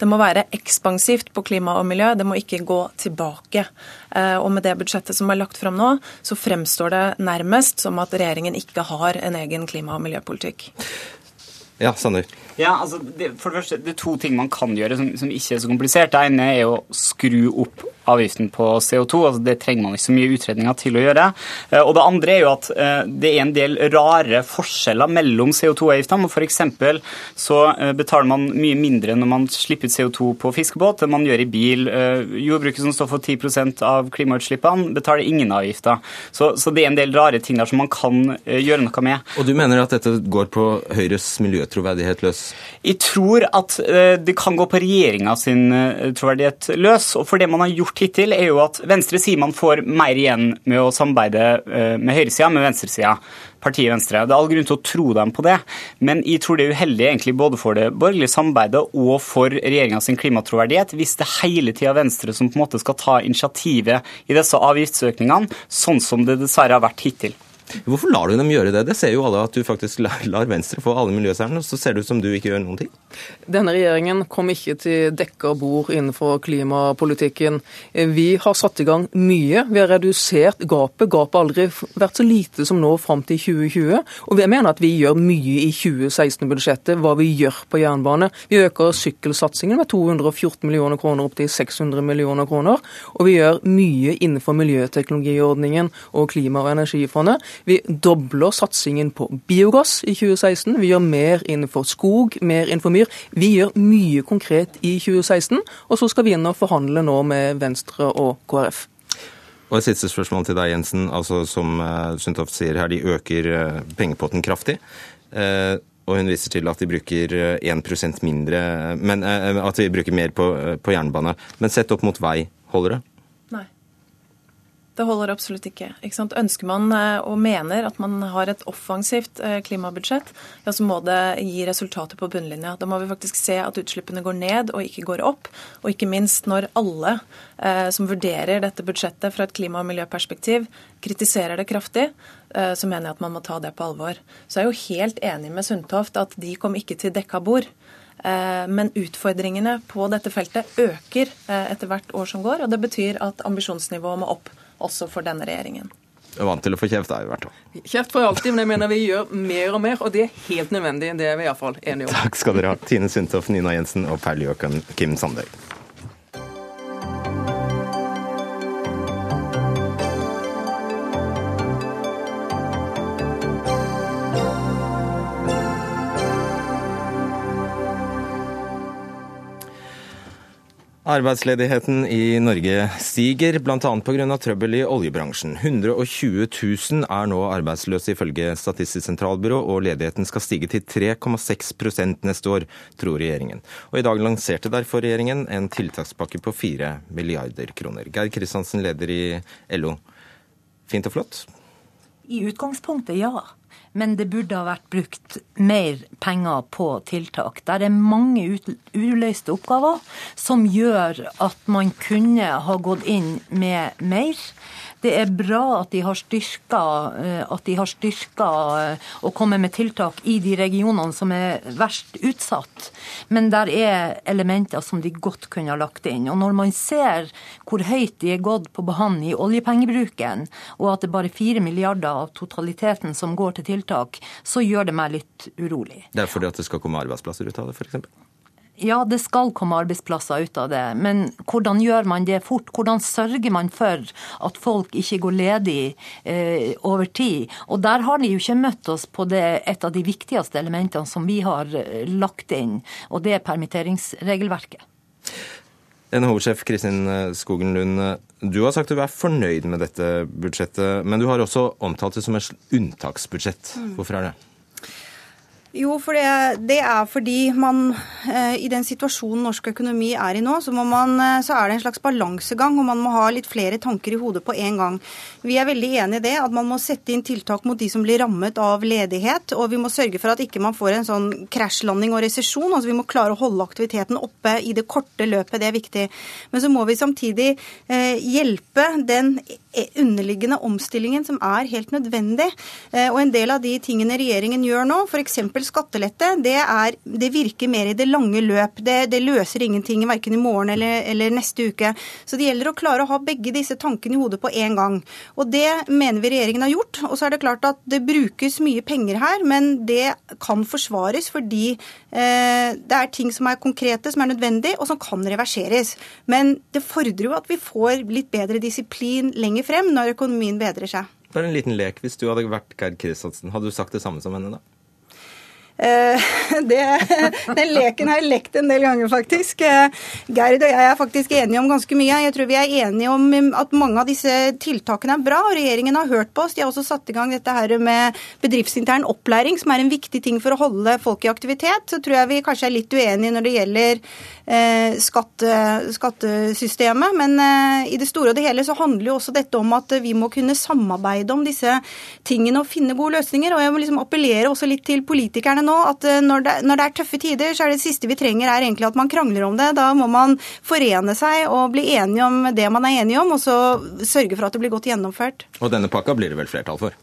Det må være ekspansivt på klima og miljø, det må ikke gå tilbake. Eh, og med det budsjettet som er lagt fram nå, så fremstår det nærmest som at regjeringen ikke har en egen klima- og miljøpolitikk. Ja, Sander. Ja, altså, det, for det første, det er to ting man kan gjøre som, som ikke er så komplisert. Det ene er å skru opp avgiften på CO2. altså Det trenger man ikke så mye utredninger til å gjøre. Eh, og Det andre er jo at eh, det er en del rare forskjeller mellom CO2-avgiftene. F.eks. så eh, betaler man mye mindre når man slipper ut CO2 på fiskebåt enn man gjør i bil. Jordbruket som står for 10% av klimautslippene, betaler ingen avgifter. Så, så, det er en del rare ting der som man kan gjøre noe med. Og du mener at dette går på Høyres miljøtroverdighet løs? Jeg tror at det kan gå på regjeringa sin troverdighet løs. og for det man har gjort hittil, er jo at Venstre sier man får mer igjen med å samarbeide eh, med høyresida med venstresida. Partiet Venstre. Det er all grunn til å tro dem på det, men jeg tror det er uheldig egentlig både for det borgerlige samarbeidet og for regjeringa sin klimatroverdighet hvis det hele tida Venstre som på en måte skal ta initiativet i disse avgiftsøkningene, sånn som det dessverre har vært hittil. Hvorfor lar du dem gjøre det? Det ser jo alle at du faktisk lar Venstre få alle miljøseierne, og så ser det ut som du ikke gjør noen ting. Denne regjeringen kom ikke til dekka bord innenfor klimapolitikken. Vi har satt i gang mye. Vi har redusert gapet. Gapet har aldri vært så lite som nå fram til 2020. Og jeg mener at vi gjør mye i 2016-budsjettet, hva vi gjør på jernbane. Vi øker sykkelsatsingen med 214 millioner kroner opp til 600 millioner kroner. Og vi gjør mye innenfor miljøteknologiordningen og klima- og energifondet. Vi dobler satsingen på biogass i 2016. Vi gjør mer innenfor skog, mer innenfor myr. Vi gjør mye konkret i 2016, og så skal vi inn og forhandle nå med Venstre og KrF. Og Et siste spørsmål til deg, Jensen. Altså, som uh, Sundtoft sier her, de øker uh, pengepotten kraftig. Uh, og hun viser til at de bruker 1% mindre, men at de bruker mer på, på jernbane. Men sett opp mot vei, holder det? Det holder absolutt ikke. ikke Ønsker man eh, og mener at man har et offensivt eh, klimabudsjett, ja, så må det gi resultater på bunnlinja. Da må vi faktisk se at utslippene går ned og ikke går opp. Og ikke minst når alle eh, som vurderer dette budsjettet fra et klima- og miljøperspektiv, kritiserer det kraftig, eh, så mener jeg at man må ta det på alvor. Så jeg er jo helt enig med Sundtoft at de kom ikke til dekka bord. Men utfordringene på dette feltet øker etter hvert år som går, og det betyr at ambisjonsnivået må opp også for denne regjeringen. Du er vant til å få kjeft, da, i hvert fall. Kjeft får jeg alltid, men jeg mener vi gjør mer og mer, og det er helt nødvendig. Det er vi iallfall enige om. Takk skal dere ha, Tine Sundtoft, Nina Jensen og Paul Joakim Kim Sandøy. Arbeidsledigheten i Norge stiger, bl.a. pga. trøbbel i oljebransjen. 120 000 er nå arbeidsløse ifølge Statistisk sentralbyrå, og ledigheten skal stige til 3,6% neste år, tror regjeringen. Og I dag lanserte derfor regjeringen en tiltakspakke på 4 milliarder kroner. Geir Kristiansen, leder i LO. Fint og flott? I utgangspunktet, ja men det burde ha vært brukt mer penger på tiltak. Der er mange uløste oppgaver som gjør at man kunne ha gått inn med mer. Det er bra at de har styrka, eh, at de har styrka eh, og kommet med tiltak i de regionene som er verst utsatt. Men der er elementer som de godt kunne ha lagt inn. Og når man ser hvor høyt de er gått på banen i oljepengebruken, og at det bare er 4 milliarder av totaliteten som går til tiltak, så gjør det meg litt urolig. Det er fordi at det skal komme arbeidsplasser ut av det, f.eks.? Ja, det skal komme arbeidsplasser ut av det, men hvordan gjør man det fort? Hvordan sørger man for at folk ikke går ledig eh, over tid? Og der har de jo ikke møtt oss på det, et av de viktigste elementene som vi har eh, lagt inn, og det er permitteringsregelverket. NHO-sjef Kristin eh, Skogen Lund, du har sagt du er fornøyd med dette budsjettet, men du har også omtalt det som et unntaksbudsjett. Mm. Hvorfor er det? Jo, for det, det, er fordi man eh, i den situasjonen norsk økonomi er i nå, så, man, eh, så, er det en slags balansegang, og man må ha litt flere tanker i hodet på en gang. Vi er veldig enig i det, at man må sette inn tiltak mot de som blir rammet av ledighet. Og vi må sørge for at ikke man får en sånn krasjlanding og resesjon. Altså vi må klare å holde aktiviteten oppe i det korte løpet, det er viktig. Men så må vi samtidig eh, hjelpe den underliggende omstillingen som er helt nødvendig. Og en del av de tingene regjeringen gjør nå, f.eks. skattelette, det, er, det, virker mer i det lange løp. Det, det løser ingenting verken i morgen eller, eller, neste uke. Så det gjelder å klare å ha begge disse tankene i hodet på én gang. Og det mener vi regjeringen har gjort. Og så er det klart at det brukes mye penger her, men det kan forsvares fordi eh, det er ting som er konkrete, som er nødvendig, og som kan reverseres. Men det fordrer jo at vi får litt bedre disiplin lenger frem når økonomien bedrer seg. Bare en liten lek. Hvis du hadde vært Gerd Kristiansen, hadde du sagt det samme som henne da? Eh, <laughs> det, den leken har jeg lekt en del ganger, faktisk. Eh, Gerd og jeg er faktisk enige om ganske mye. Jeg tror vi er enige om at mange av disse tiltakene er bra, og regjeringen har hørt på oss. De har også satt i gang dette her med bedriftsintern opplæring, som er en viktig ting for å holde folk i aktivitet. Så tror jeg vi kanskje er litt uenige når det gjelder eh, skatte, skattesystemet. Men i det store og det hele så handler jo også dette om at vi må kunne samarbeide om disse tingene og finne gode løsninger. Og jeg må liksom appellere også litt til politikerne nå nå at eh, når det, når det, er tøffe tider, så er det siste vi trenger er egentlig at man krangler om det. Da må man forene seg og bli enige om det man er enige om, og så sørge for at det blir godt gjennomført. Og denne pakka blir det vel flertall for?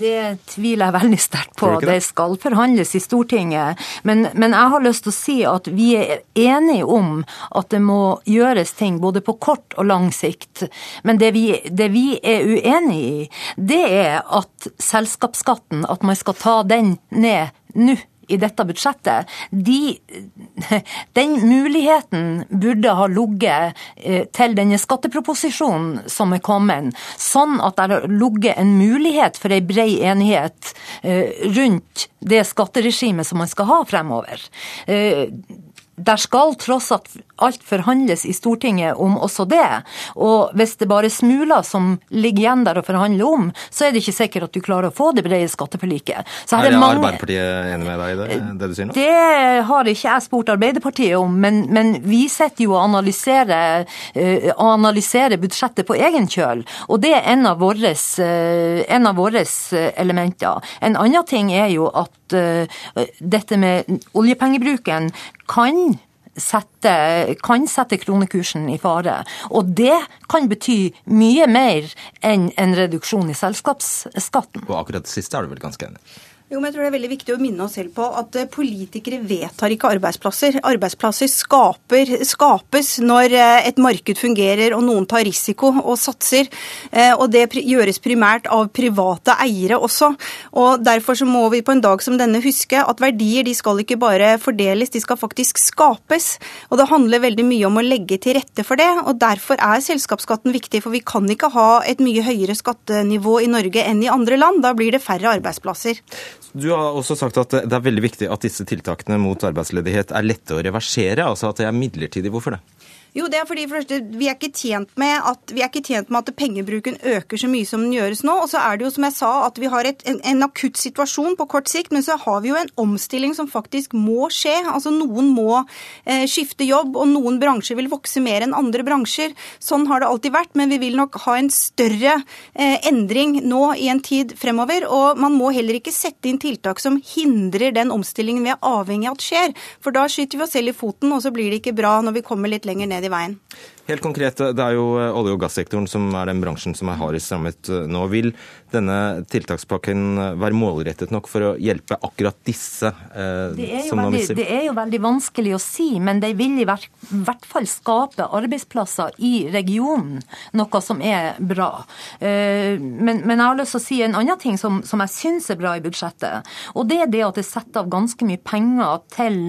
Det tviler jeg veldig sterkt på. Det? det? skal forhandles i Stortinget. Men, men, jeg har lyst til å si at vi er enige om at det må gjøres ting både på kort og lang sikt. Men det vi, det vi er uenig i, det er at selskapsskatten, at man skal ta den ned nå i dette budsjettet, de, den muligheten burde ha ligget eh, til denne skatteproposisjonen som er kommet, sånn at det har ligget en mulighet for ei brei enighet eh, rundt det skatteregimet som man skal ha fremover. Eh, der skal tross alt forhandles i Stortinget om også det. Og hvis det bare er smuler som ligger igjen der å forhandle om, så er det ikke sikkert at du klarer å få det brede skatteforliket. er, er mange... Arbeiderpartiet enig med deg i det, det du sier nå? Det har ikke jeg spurt Arbeiderpartiet om, men, men vi sitter jo og analyserer, uh, analyserer, budsjettet på egen kjøl. Og det er en av våre uh, eh, elementer. En annen ting er jo at uh, dette med oljepengebruken kan sette, kan sette kronekursen i fare. Og det kan bety mye mer enn en reduksjon i selskapsskatten. Og akkurat det siste er du vel ganske enig Jo, men jeg tror Det er veldig viktig å minne oss selv på at eh, politikere vedtar ikke arbeidsplasser. Arbeidsplasser skaper, skapes når eh, et marked fungerer og noen tar risiko og satser. Eh, og Det gjøres primært av private eiere også. Og Derfor så må vi på en dag som denne huske at verdier de skal ikke bare fordeles, de skal faktisk skapes. Og Det handler veldig mye om å legge til rette for det. og Derfor er selskapsskatten viktig, for vi kan ikke ha et mye høyere skattenivå i Norge enn i andre land. Da blir det færre arbeidsplasser. Du har også sagt at det er veldig viktig at disse tiltakene mot arbeidsledighet er lette å reversere, altså at det er midlertidig. Hvorfor det? Jo, det er fordi for første, vi er ikke tjent med at, vi er ikke tjent med at pengebruken øker så mye som den gjøres nå. Og så er det jo som jeg sa, at vi har et, en, en, akutt situasjon på kort sikt, men så har vi jo en omstilling som faktisk må skje. Altså Noen må eh, skifte jobb, og noen bransjer vil vokse mer enn andre bransjer. Sånn har det alltid vært, men vi vil nok ha en større eh, endring nå i en tid fremover. Og man må heller ikke sette inn tiltak som hindrer den omstillingen vi er avhengig av at skjer. For da skyter vi oss selv i foten, og så blir det ikke bra når vi kommer litt lenger ned ned i veien. Helt konkret, Det er jo eh, olje- og gassektoren som er den bransjen som er hardest rammet eh, nå. Vil denne tiltakspakken eh, være målrettet nok for å hjelpe akkurat disse? Eh, det, er veldig, det, er jo veldig vanskelig å si, men de vil i hvert fall skape arbeidsplasser i regionen, noe som er bra. Eh, men, men, jeg har lyst til å si en annen ting som, som jeg syns er bra i budsjettet. Og det er det at det setter av ganske mye penger til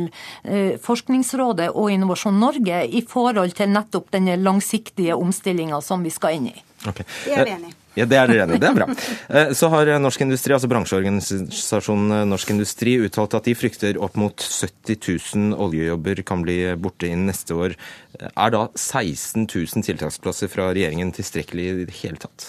eh, Forskningsrådet og Innovasjon Norge i forhold til nettopp den langsiktige omstillinga som vi skal inn i. Okay. Det er vi enig i. Ja, Det er dere enig i. Det er bra. Eh, så har Norsk Industri, altså bransjeorganisasjonen Norsk Industri, uttalt at de frykter opp mot 70 000 oljejobber kan bli borte innen neste år. Er da 16 000 tiltaksplasser fra regjeringen tilstrekkelig i det hele tatt?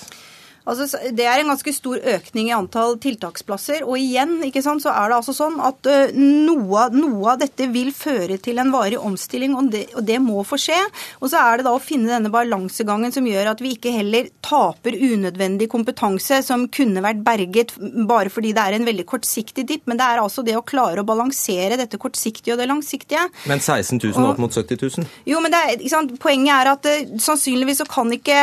Altså, det er en ganske stor økning i antall tiltaksplasser. Og igjen ikke sant, så er det altså sånn at uh, noe, noe, av dette vil føre til en varig omstilling, og det, og det, må få skje. Og så er det da å finne denne balansegangen som gjør at vi ikke heller taper unødvendig kompetanse som kunne vært berget bare fordi det er en veldig kortsiktig dipp. Men det er altså det å klare å balansere dette kortsiktige og det langsiktige. Men 16 000 opp mot 70 000? Jo, men er, Poenget er at uh, sannsynligvis så kan ikke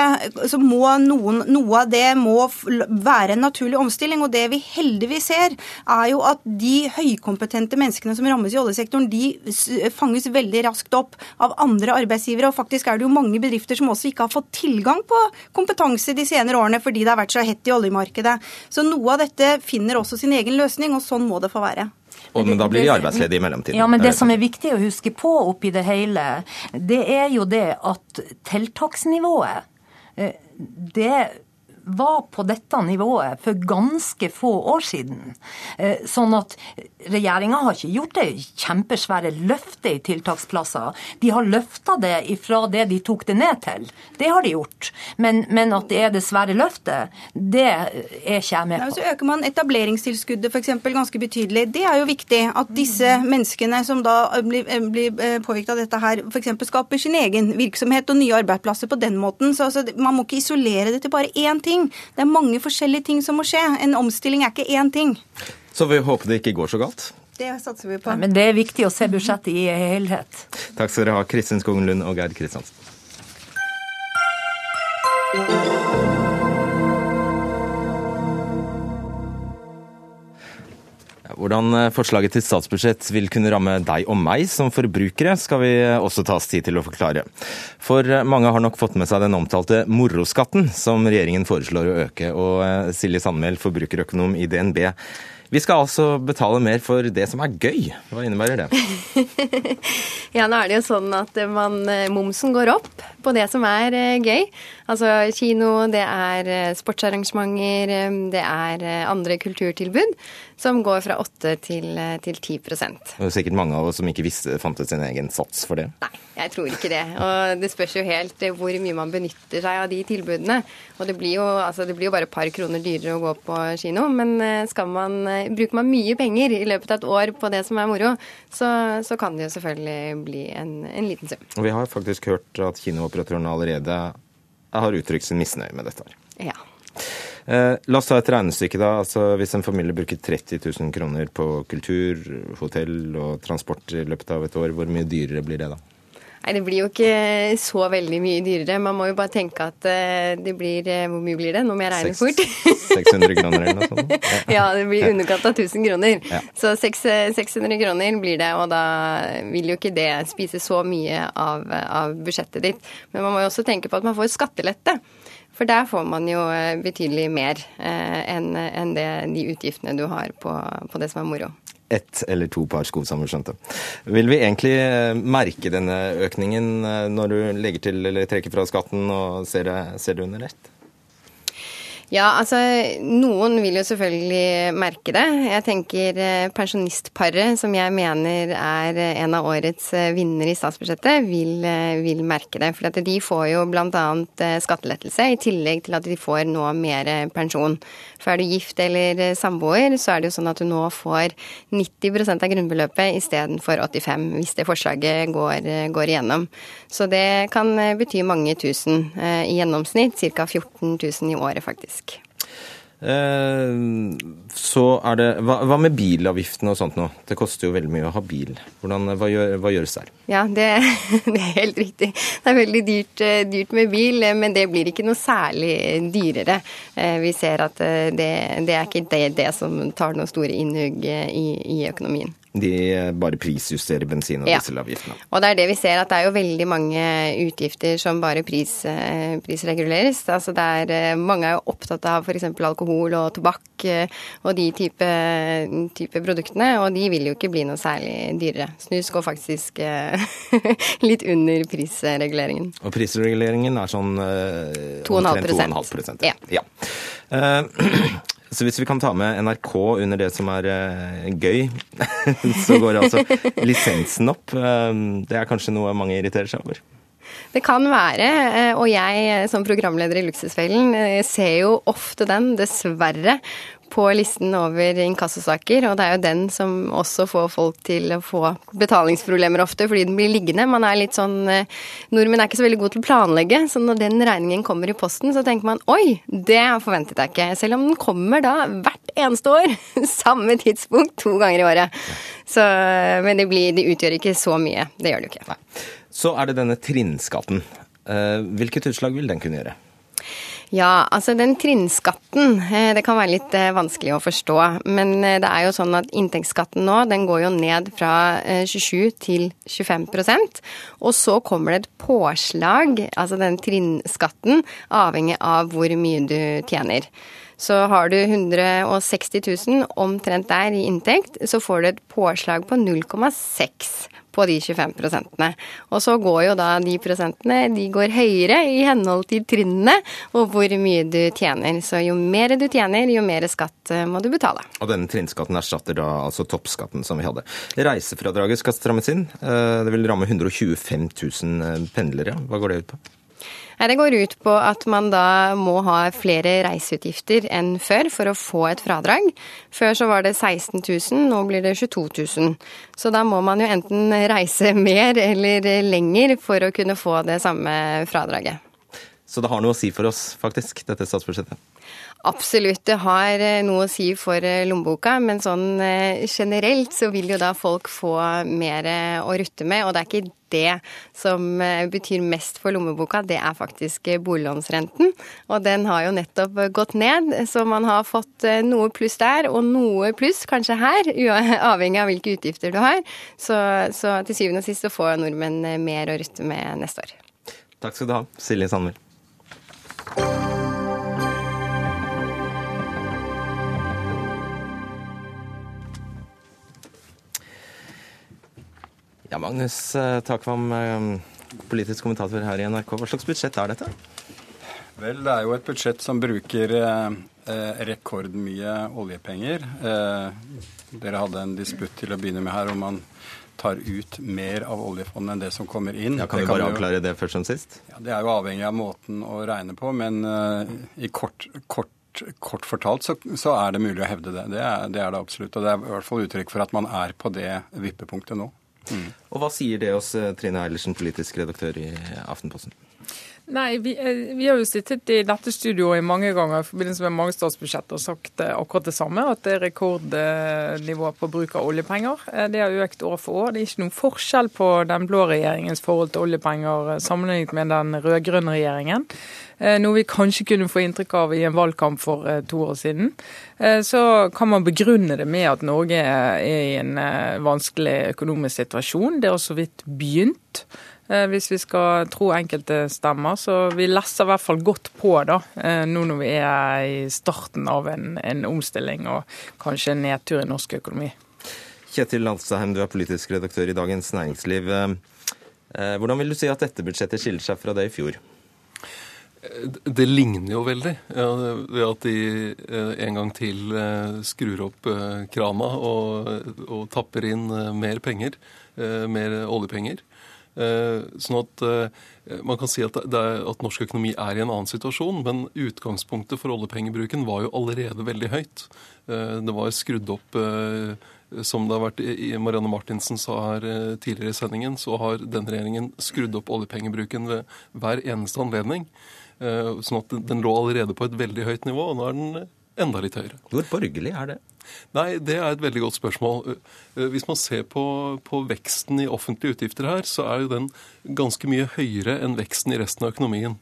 Så må noen, noe av det må være en naturlig omstilling. Og det vi heldigvis ser, er jo at de høykompetente menneskene som rammes i oljesektoren, de fanges veldig raskt opp av andre arbeidsgivere. Og faktisk er det jo mange bedrifter som også ikke har fått tilgang på kompetanse de senere årene fordi det har vært så hett i oljemarkedet. Så noe av dette finner også sin egen løsning, og sånn må det få være. Og, men da blir de arbeidsledige i mellomtiden. Ja, men Det som er viktig å huske på oppi det hele, det er jo det at tiltaksnivået eh, det var på dette nivået for ganske få år siden. Eh, sånn at regjeringa har ikke gjort det kjempesvære løftet i tiltaksplasser. De har løfta det ifra det de tok det ned til. Det har de gjort. Men, men at det er det svære løftet, det er ikke jeg med på. Så øker man etableringstilskuddet f.eks. ganske betydelig. Det er jo viktig at disse menneskene som da blir, blir eh, påvirket av dette her, f.eks. skaper sin egen virksomhet og nye arbeidsplasser på den måten. Så altså, man må ikke isolere det til bare én ting ting. Det er mange forskjellige ting som må skje. En omstilling er ikke én ting. Så vi håper det ikke går så galt? Det satser vi på. Nei, men det er viktig å se budsjettet i helhet. Takk skal dere ha, Kristin Skogen Lund og Geir Kristiansen. Hvordan eh, forslaget til statsbudsjett vil kunne ramme deg og meg som forbrukere, skal vi eh, også ta oss tid til å forklare. For eh, mange har nok fått med seg den omtalte moroskatten som regjeringen foreslår å øke. Og Silje Sandmæl, forbrukerøkonom i DNB. Vi skal altså betale mer for det som er gøy. Hva innebærer det? <laughs> ja, nå er det jo sånn at man, momsen går opp på det som er gøy. Altså kino, det er sportsarrangementer, det er andre kulturtilbud som går fra 8 til, til 10 Det er sikkert mange av oss som ikke visste fantes sin egen sats for det. Nei, jeg tror ikke det. Og det spørs jo helt hvor mye man benytter seg av de tilbudene. Og det blir jo, altså, det blir jo bare et par kroner dyrere å gå på kino, men eh, skal man, eh, bruker man mye penger i løpet av et år på det som er moro, så, så kan det jo selvfølgelig bli en, en liten sum. Og vi har faktisk hørt at kinooperatørene allerede har uttrykt sin misnøye med dette. Ja. Eh, la oss ta et regnestykke, da. Altså, hvis en familie bruker 30 000 kroner på kultur, hotell og transport i løpet av et år, hvor mye dyrere blir det da? Nei, Det blir jo ikke så veldig mye dyrere. Man må jo bare tenke at eh, det blir eh, Hvor mye blir det? Nå må jeg regne fort. 600 kroner eller noe sånt? Ja, <laughs> ja det blir underkant av 1000 kroner. Ja. Så 600 kroner blir det, og da vil jo ikke det spise så mye av, av budsjettet ditt. Men man må jo også tenke på at man får skattelette. For der får man jo betydelig mer eh, enn en de utgiftene du har på, på det som er moro ett eller to par sko, som vi skjønte. Vil vi egentlig eh, merke denne økningen eh, når du legger til eller trekker fra skatten og ser det, ser det under ett? Ja, altså noen vil jo selvfølgelig merke det. Jeg tenker eh, pensjonistparet, som jeg mener er eh, en av årets eh, vinnere i statsbudsjettet, vil, vil merke det. For de får jo bl.a. skattelettelse, i tillegg til at de får nå mer pensjon. For er du gift eller samboer, så er det jo sånn at du nå får 90% av grunnbeløpet istedenfor 85 hvis det forslaget går, går igjennom. Så det kan bety mange tusen i gjennomsnitt, ca. 14 000 i året faktisk. Eh, så er det hva, hva, med bilavgiftene og sånt nå? Det koster jo veldig mye å ha bil. Hvordan, hva, gjør, hva gjøres der? Ja, det, <laughs> det, er helt riktig. Det er veldig dyrt, eh, dyrt, med bil, eh, men det blir ikke noe særlig dyrere. Vi ser at det, det er ikke det, det som tar noen store innhugg i, i økonomien. De bare prisjusterer bensin- og ja. dieselavgiftene. Og det er det vi ser, at det er jo veldig mange utgifter som bare pris, prisreguleres. Altså det er, mange er jo opptatt av f.eks. alkohol og tobakk og de type, type, produktene, og de vil jo ikke bli noe særlig dyrere. Snus går faktisk <laughs> litt under prisreguleringen. Og prisreguleringen er sånn uh, 2,5% Ja. ja. <clears throat> Så hvis vi kan ta med NRK under det som er uh, gøy, <laughs> så går altså lisensen opp. Uh, det er kanskje noe mange irriterer seg over? Det kan være, og jeg som programleder i Luksusfellen ser jo ofte den, dessverre, på listen over inkassosaker, og det er jo den som også får folk til å få betalingsproblemer ofte, fordi den blir liggende. Man er litt sånn eh, Nordmenn er ikke så veldig gode til å planlegge, så når den regningen kommer i posten, så tenker man oi, det forventet jeg ikke. Selv om den kommer da hvert eneste år, <laughs> samme tidspunkt, to ganger i året. Så, men det, blir, det utgjør ikke så mye. Det gjør det jo ikke. Nei. Så er det denne trinnskatten. Eh, hvilket utslag vil den kunne gjøre? Ja, altså den trinnskatten, eh, det kan være litt eh, vanskelig å forstå. Men eh, det er jo sånn at inntektsskatten nå, den går jo ned fra 27 til 25% Og så kommer det et påslag, altså den trinnskatten, avhengig av hvor mye du tjener. Så har du 160 000 omtrent der i inntekt, så får du et påslag på 0,6 på de 25 prosentene. Og så går jo da de prosentene de går høyere i henhold til trinnene og hvor mye du tjener. Så jo mer du tjener, jo mer skatt eh, må du betale. Og denne trinnskatten erstatter da altså toppskatten som vi hadde. Reisefradraget skal strammes inn. Eh, det vil ramme 125 000 eh, pendlere. Hva går det ut på? Det går ut på at man da må ha flere reiseutgifter enn før for å få et fradrag. Før så var det 16 000, nå blir det 22 000. Så da må man jo enten reise <laughs> mer eller lenger for å kunne få det samme fradraget. Så det har noe å si for oss, faktisk, dette statsbudsjettet? Absolutt, det har eh, noe å si for eh, lommeboka, men sånn eh, generelt så vil jo da folk få mer å rutte med. Og det er ikke det som betyr mest for lommeboka, det er faktisk boliglånsrenten. Og den har jo nettopp gått ned, så man har fått noe pluss der, og noe pluss kanskje her, <laughs> avhengig av hvilke utgifter du har. Så, så til syvende og sist så får nordmenn mer å rutte med neste år. Takk skal du ha, Silje Sandmæl. Ja, Magnus eh, Takvam, eh, politisk kommentator her i NRK. Hva slags budsjett er dette? Vel, det er jo et budsjett som bruker eh, eh rekordmye oljepenger. Eh, dere hadde en disputt til å begynne med her om man tar ut mer av oljefondet enn det som kommer inn. Ja, Kan vi bare avklare det først som sist? Ja, Det er jo avhengig av måten å regne på, men eh, i kort, kort, kort fortalt så, så, er det mulig å hevde det. Det er, det er, det absolutt. Og det er i hvert fall uttrykk for at man er på det vippepunktet nå. Mm. Og hva sier det oss, Trine Eilertsen, politisk redaktør i Aftenposten? Nei, vi, eh, vi, har jo sittet i dette studioet mange ganger i forbindelse med mange statsbudsjetter og sagt eh, akkurat det samme, at det er rekordnivå på bruk av oljepenger. Eh, det har økt år for år. Det er ikke noen forskjell på den blå regjeringens forhold til oljepenger sammenlignet med den rød-grønne regjeringen. Noe vi kanskje kunne få inntrykk av i en valgkamp for to år siden. Så kan man begrunne det med at Norge er i en vanskelig økonomisk situasjon. Det har så vidt begynt. Eh, hvis vi skal tro enkelte stemmer. Så vi lesser i hvert fall godt på da, eh, nå når vi er i starten av en, en omstilling og kanskje en nedtur i norsk økonomi. Kjetil Landsheim, du er politisk redaktør i Dagens Næringsliv. Eh, hvordan vil du si at dette budsjettet skiller seg fra det i fjor? Det ligner jo veldig ja, ved at de en gang til skrur opp krana og, og tapper inn mer penger, mer oljepenger. Eh, sånn at eh, man kan si at, er, at, norsk økonomi er i en annen situasjon, men utgangspunktet for oljepengebruken var jo allerede veldig høyt. Eh, det var skrudd opp som det har vært Marianne Martinsen sa her tidligere i sendingen, så har den regjeringen skrudd opp oljepengebruken ved hver eneste anledning. Sånn at den lå allerede på et veldig høyt nivå, og nå er den enda litt høyere. Hvor borgerlig er det? Nei, Det er et veldig godt spørsmål. Eh, hvis man ser på, på, veksten i offentlige utgifter her, så er jo den ganske mye høyere enn veksten i resten av økonomien.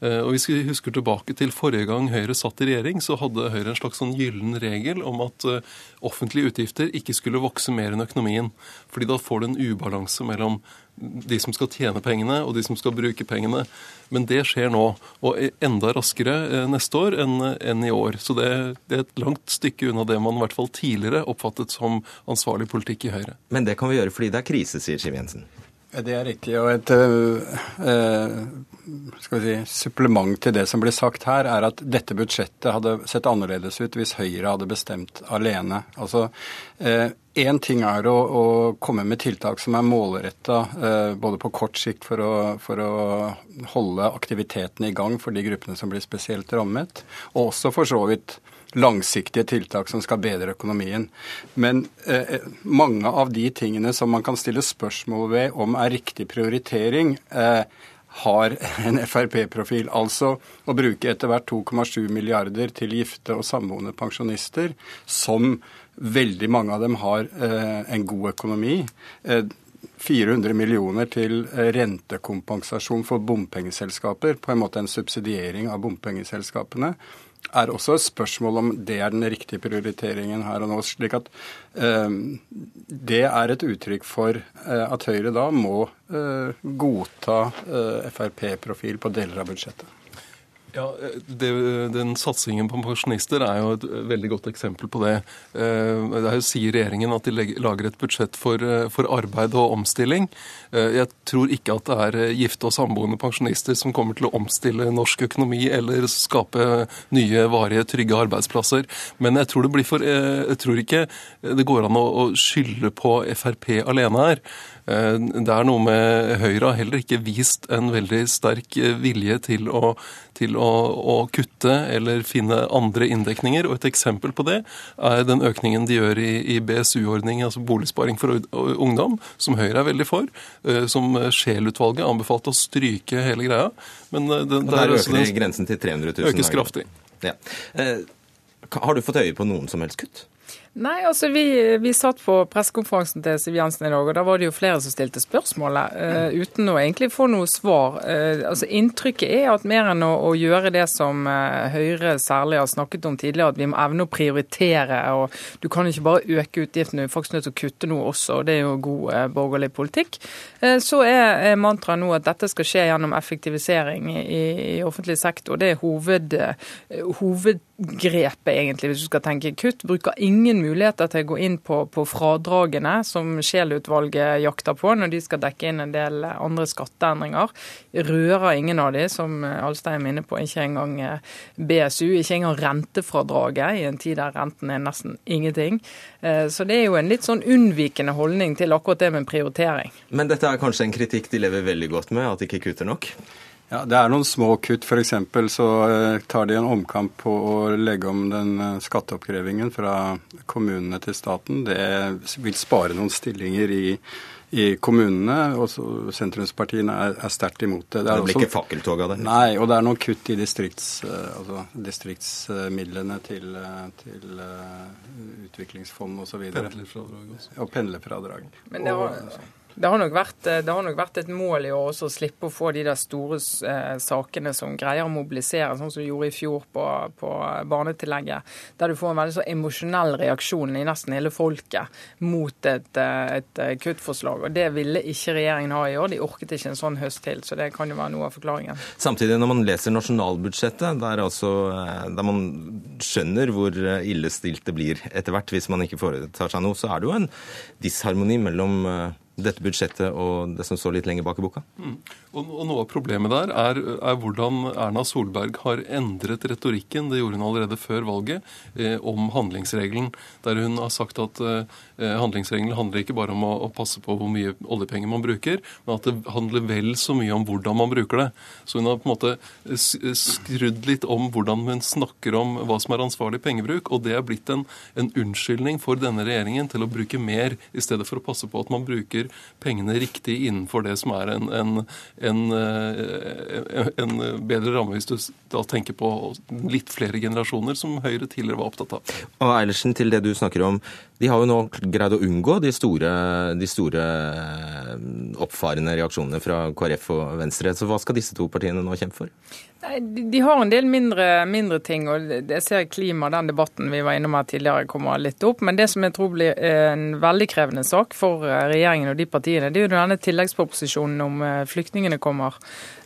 Eh, og Hvis vi husker tilbake til forrige gang Høyre satt i regjering, så hadde Høyre en slags sånn gyllen regel om at eh, offentlige utgifter ikke skulle vokse mer enn økonomien. Fordi da får du en ubalanse mellom de som skal tjene pengene, og de som skal bruke pengene. Men det skjer nå, og enda raskere eh, neste år enn i år. Så det, er et langt stykke unna det man i hvert fall tidligere oppfattet som ansvarlig politikk i Høyre. Men det kan vi gjøre fordi det er krise, sier Siv Jensen. Det er riktig. og Et skal vi si, supplement til det som blir sagt her, er at dette budsjettet hadde sett annerledes ut hvis Høyre hadde bestemt alene. Altså, Én uh, ting er å, å, komme med tiltak som er målretta både på kort sikt for å, for å holde aktiviteten i gang for de gruppene som blir spesielt rammet, og også for så vidt langsiktige tiltak som skal bedre økonomien. Men eh, mange av de tingene som man kan stille spørsmål ved om er riktig prioritering, eh, har <laughs> en Frp-profil. Altså å bruke etter hvert 2,7 milliarder til gifte og samboende pensjonister, som veldig mange av dem har eh, en god økonomi. Eh, 400 millioner til eh, rentekompensasjon for bompengeselskaper, på en måte en subsidiering av bompengeselskapene er også et spørsmål om det er den riktige prioriteringen her og nå. slik at eh, Det er et uttrykk for eh, at Høyre da må eh, godta eh, Frp-profil på deler av budsjettet. Ja, det, Den satsingen på pensjonister er jo et veldig godt eksempel på det. Eh, Der sier regjeringen at de lager et budsjett for, eh, for, arbeid og omstilling. Eh, jeg tror ikke at det er gifte og samboende pensjonister som kommer til å omstille norsk økonomi eller skape nye, varige, trygge arbeidsplasser. Men jeg tror, det blir for, jeg tror ikke det går an å skylde på Frp alene her. Eh, det er noe med Høyre har heller ikke vist en veldig sterk eh, vilje til å, til å, å kutte eller finne andre inndekninger. Og et eksempel på det er den økningen de gjør i, i BSU-ordning, altså boligsparing for ungdom, som Høyre er veldig for. Eh, som Scheel-utvalget anbefalte å stryke hele greia. Men det, og der øker altså, grensen til 300 000. Økes kraftig. Ja. Har du fått øye på noen som helst kutt? Nei, altså vi, vi satt på pressekonferansen til Siv Jensen i dag, og da var det jo flere som stilte spørsmålet uh, uten å egentlig få noe svar. Uh, altså Inntrykket er at mer enn å, å gjøre det som uh, Høyre særlig har snakket om tidligere, at vi må evne å prioritere. og Du kan ikke bare øke utgiftene, du er faktisk nødt til å kutte noe også. og Det er jo god borgerlig politikk. så er, mantraet nå at dette skal skje gjennom effektivisering i, i offentlig sektor. Det er hoved, hovedgrepet, egentlig, hvis du skal tenke kutt. Bruker ingen muligheter til å gå inn på, på fradragene som Scheel-utvalget jakter på når de skal dekke inn en del andre skatteendringer. Rører ingen av de, som Alstein er inne på, ikke engang eh, BSU, ikke engang rentefradraget, i en tid der renten er nesten ingenting. Eh, så det er jo en litt sånn unnvikende holdning til akkurat det med prioritering. Men dette er kanskje en kritikk de lever veldig godt med, at de ikke kutter nok? Ja, Det er noen små kutt. F.eks. så eh, tar de en omkamp på å legge om den eh, skatteoppkrevingen fra kommunene til staten. Det vil spare noen stillinger i, i kommunene. og Sentrumspartiene er, er sterkt imot det. Det, det blir også, ikke fakkeltog av det? Nei, og det er noen kutt i distrikts, altså, distriktsmidlene til, til uh, utviklingsfond osv. Pendlerfradrag også. Og pendlerfradrag. Men det var... Det har, vært, det har, nok vært, et mål i år også å slippe å få de der store eh, sakene som greier å mobilisere, sånn som du gjorde i fjor på, på barnetillegget. Der du får en veldig så emosjonell reaksjon i nesten hele folket mot et, eh, et, eh, kuttforslag. Og Det ville ikke regjeringen ha i år. De orket ikke en sånn høst til. Så det kan jo være noe av forklaringen. Samtidig, når man leser nasjonalbudsjettet, der, altså, eh, der man skjønner hvor illestilt det blir etter hvert hvis man ikke foretar seg noe, så er det jo en disharmoni mellom dette budsjettet og det som står litt lenger bak i boka? Mm. Og, og, Noe av problemet der er, er, hvordan Erna Solberg har endret retorikken, det gjorde hun allerede før valget, eh, om handlingsregelen. Der hun har sagt at eh, handlingsregelen handler ikke bare om å, å, passe på hvor mye oljepenger man bruker, men at det handler vel så mye om hvordan man bruker det. Så hun har på en måte skrudd litt om hvordan hun snakker om hva som er ansvarlig pengebruk, og det er blitt en, en unnskyldning for denne regjeringen til å bruke mer, i stedet for å passe på at man bruker pengene riktig innenfor det som er en, en, en, eh, en bedre ramme, hvis du da tenker på litt flere generasjoner, som Høyre tidligere var opptatt av. Og Eilertsen, til det du snakker om. De har jo nå greid å unngå de store, de store eh, oppfarende reaksjonene fra KrF og Venstre. Så hva skal disse to partiene nå kjempe for? De har en del mindre, mindre, ting. og Jeg ser klima, den debatten vi var innom her tidligere, kommer litt opp. Men det som jeg tror blir en veldig krevende sak for eh, regjeringen og de partiene, det er jo denne tilleggsproposisjonen om eh, flyktningene kommer.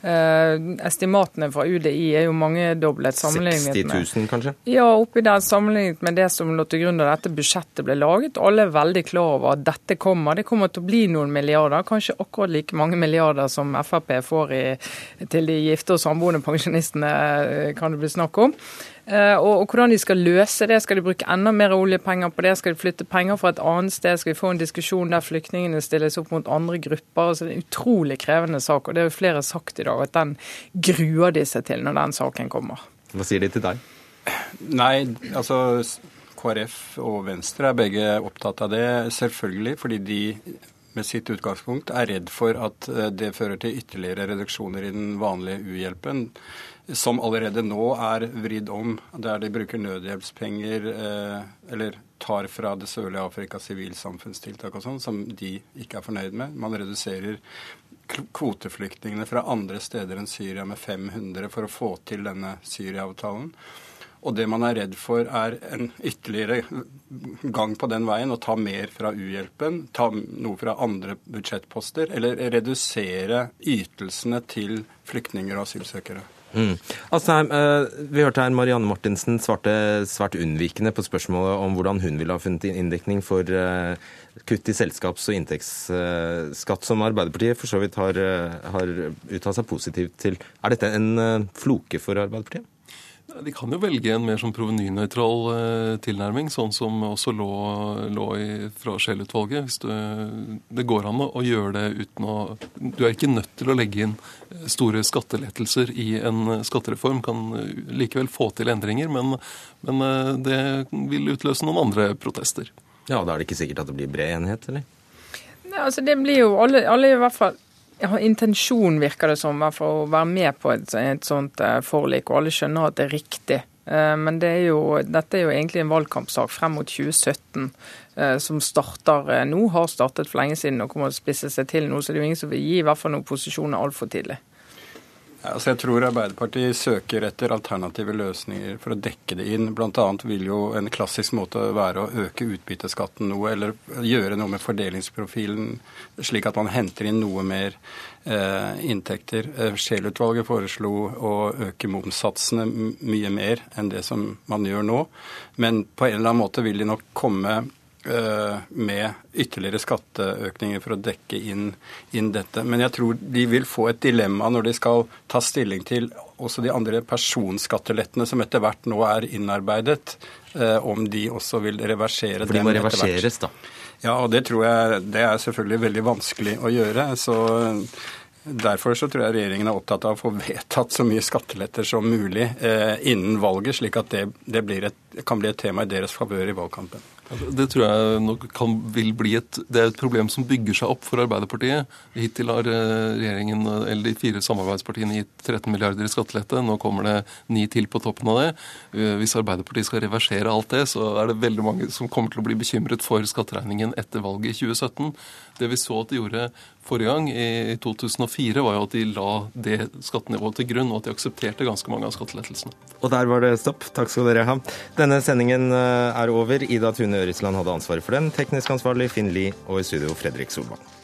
Eh, estimatene fra UDI er jo mangedoblet sammenlignet 60 000 kanskje? Ja, oppi der sammenlignet med det som lå til grunn da dette budsjettet ble laget. Alle er veldig klar over at dette kommer. Det kommer til å bli noen milliarder, kanskje akkurat like mange milliarder som Frp får i, til de gifte og samboende pensjonistene, eh, kan det bli snakk om. Eh, og, og, hvordan de skal løse det. Skal de bruke enda mer oljepenger på det? Skal de flytte penger fra et annet sted? Skal vi få en diskusjon der flyktningene stilles opp mot andre grupper? Altså, det er en utrolig krevende sak. og Det har jo flere sagt i dag, at den gruer de seg til når den saken kommer. Hva sier de til deg? Nei, altså KrF og Venstre er begge opptatt av det, selvfølgelig. Fordi de med sitt utgangspunkt er redd for at eh, det fører til ytterligere reduksjoner i den vanlige uhjelpen som allerede nå er vridd om, der de bruker nødhjelpspenger eh, eller tar fra det sørlige Afrikas sivilsamfunnstiltak og sånn, som de ikke er fornøyd med. Man reduserer kvoteflyktningene fra andre steder enn Syria med 500 for å få til denne Syria-avtalen. Og det man er redd for, er en ytterligere gang på den veien, å ta mer fra uhjelpen, ta noe fra andre budsjettposter, eller redusere ytelsene til flyktninger og asylsøkere. Mm. Altså, eh, vi hørte her Marianne Martinsen svarte svært unnvikende på spørsmålet om hvordan hun ville ha funnet inndekning for eh, kutt i selskaps- og inntektsskatt, som Arbeiderpartiet for så vidt har, eh, har uttalt seg positivt til. Er dette en floke for Arbeiderpartiet? De kan jo velge en mer sånn provenynøytral eh, tilnærming, sånn som også lå, lå i, fra Scheel-utvalget. Hvis du, det går an å gjøre det uten å Du er ikke nødt til å legge inn eh, store skattelettelser i en skattereform. Kan likevel få til endringer, men, men eh, det vil utløse noen andre protester. Ja, Da er det ikke sikkert at det blir bred enighet, eller? Nei, altså det blir jo alle, alle i hvert fall ja, intensjon virker det som, for å være med på et, et sånt eh, forlik, og alle skjønner at det er riktig. Eh, men det er jo, dette er jo egentlig en valgkampsak frem mot 2017 eh, som starter nå, har startet for lenge siden og kommer til å spisse seg til nå. Så det er jo ingen som vil gi i hvert fall noen posisjoner altfor tidlig. Altså jeg tror Arbeiderpartiet søker etter alternative løsninger for å dekke det inn. Bl.a. vil jo en klassisk måte være å øke utbytteskatten noe, eller gjøre noe med fordelingsprofilen, slik at man henter inn noe mer eh, inntekter. Eh, Scheel-utvalget foreslo å øke momssatsene mye mer enn det som man gjør nå. Men på en eller annen måte vil de nok komme med ytterligere skatteøkninger for å dekke inn, inn, dette. Men jeg tror de vil få et dilemma når de skal ta stilling til også de andre personskattelettene som etter hvert nå er innarbeidet, eh, om de også vil reversere dem. For de må reverseres, da? Ja, og det tror jeg det er selvfølgelig veldig vanskelig å gjøre. så Derfor så tror jeg regjeringen er opptatt av å få vedtatt så mye skatteletter som mulig eh, innen valget, slik at det, det et, kan bli et tema i deres favør i valgkampen. Det tror jeg nok kan, vil bli et, det er et problem som bygger seg opp for Arbeiderpartiet. Hittil har eh, regjeringen, eller de fire samarbeidspartiene gitt 13 milliarder i skattelette. Nå kommer det ni til på toppen av det. Eh, hvis Arbeiderpartiet skal reversere alt det, så er det veldig mange som kommer til å bli bekymret for skatteregningen etter valget i 2017. Det vi så at de gjorde forrige gang, i 2004, var jo at de la det skattenivået til grunn, og at de aksepterte ganske mange av skattelettelsene. Og der var det stopp. Takk skal dere ha. Denne sendingen eh, er over. Ida Tune Ørisland hadde ansvaret for den. Teknisk ansvarlig Finn Lie, og i studio Fredrik Solvang.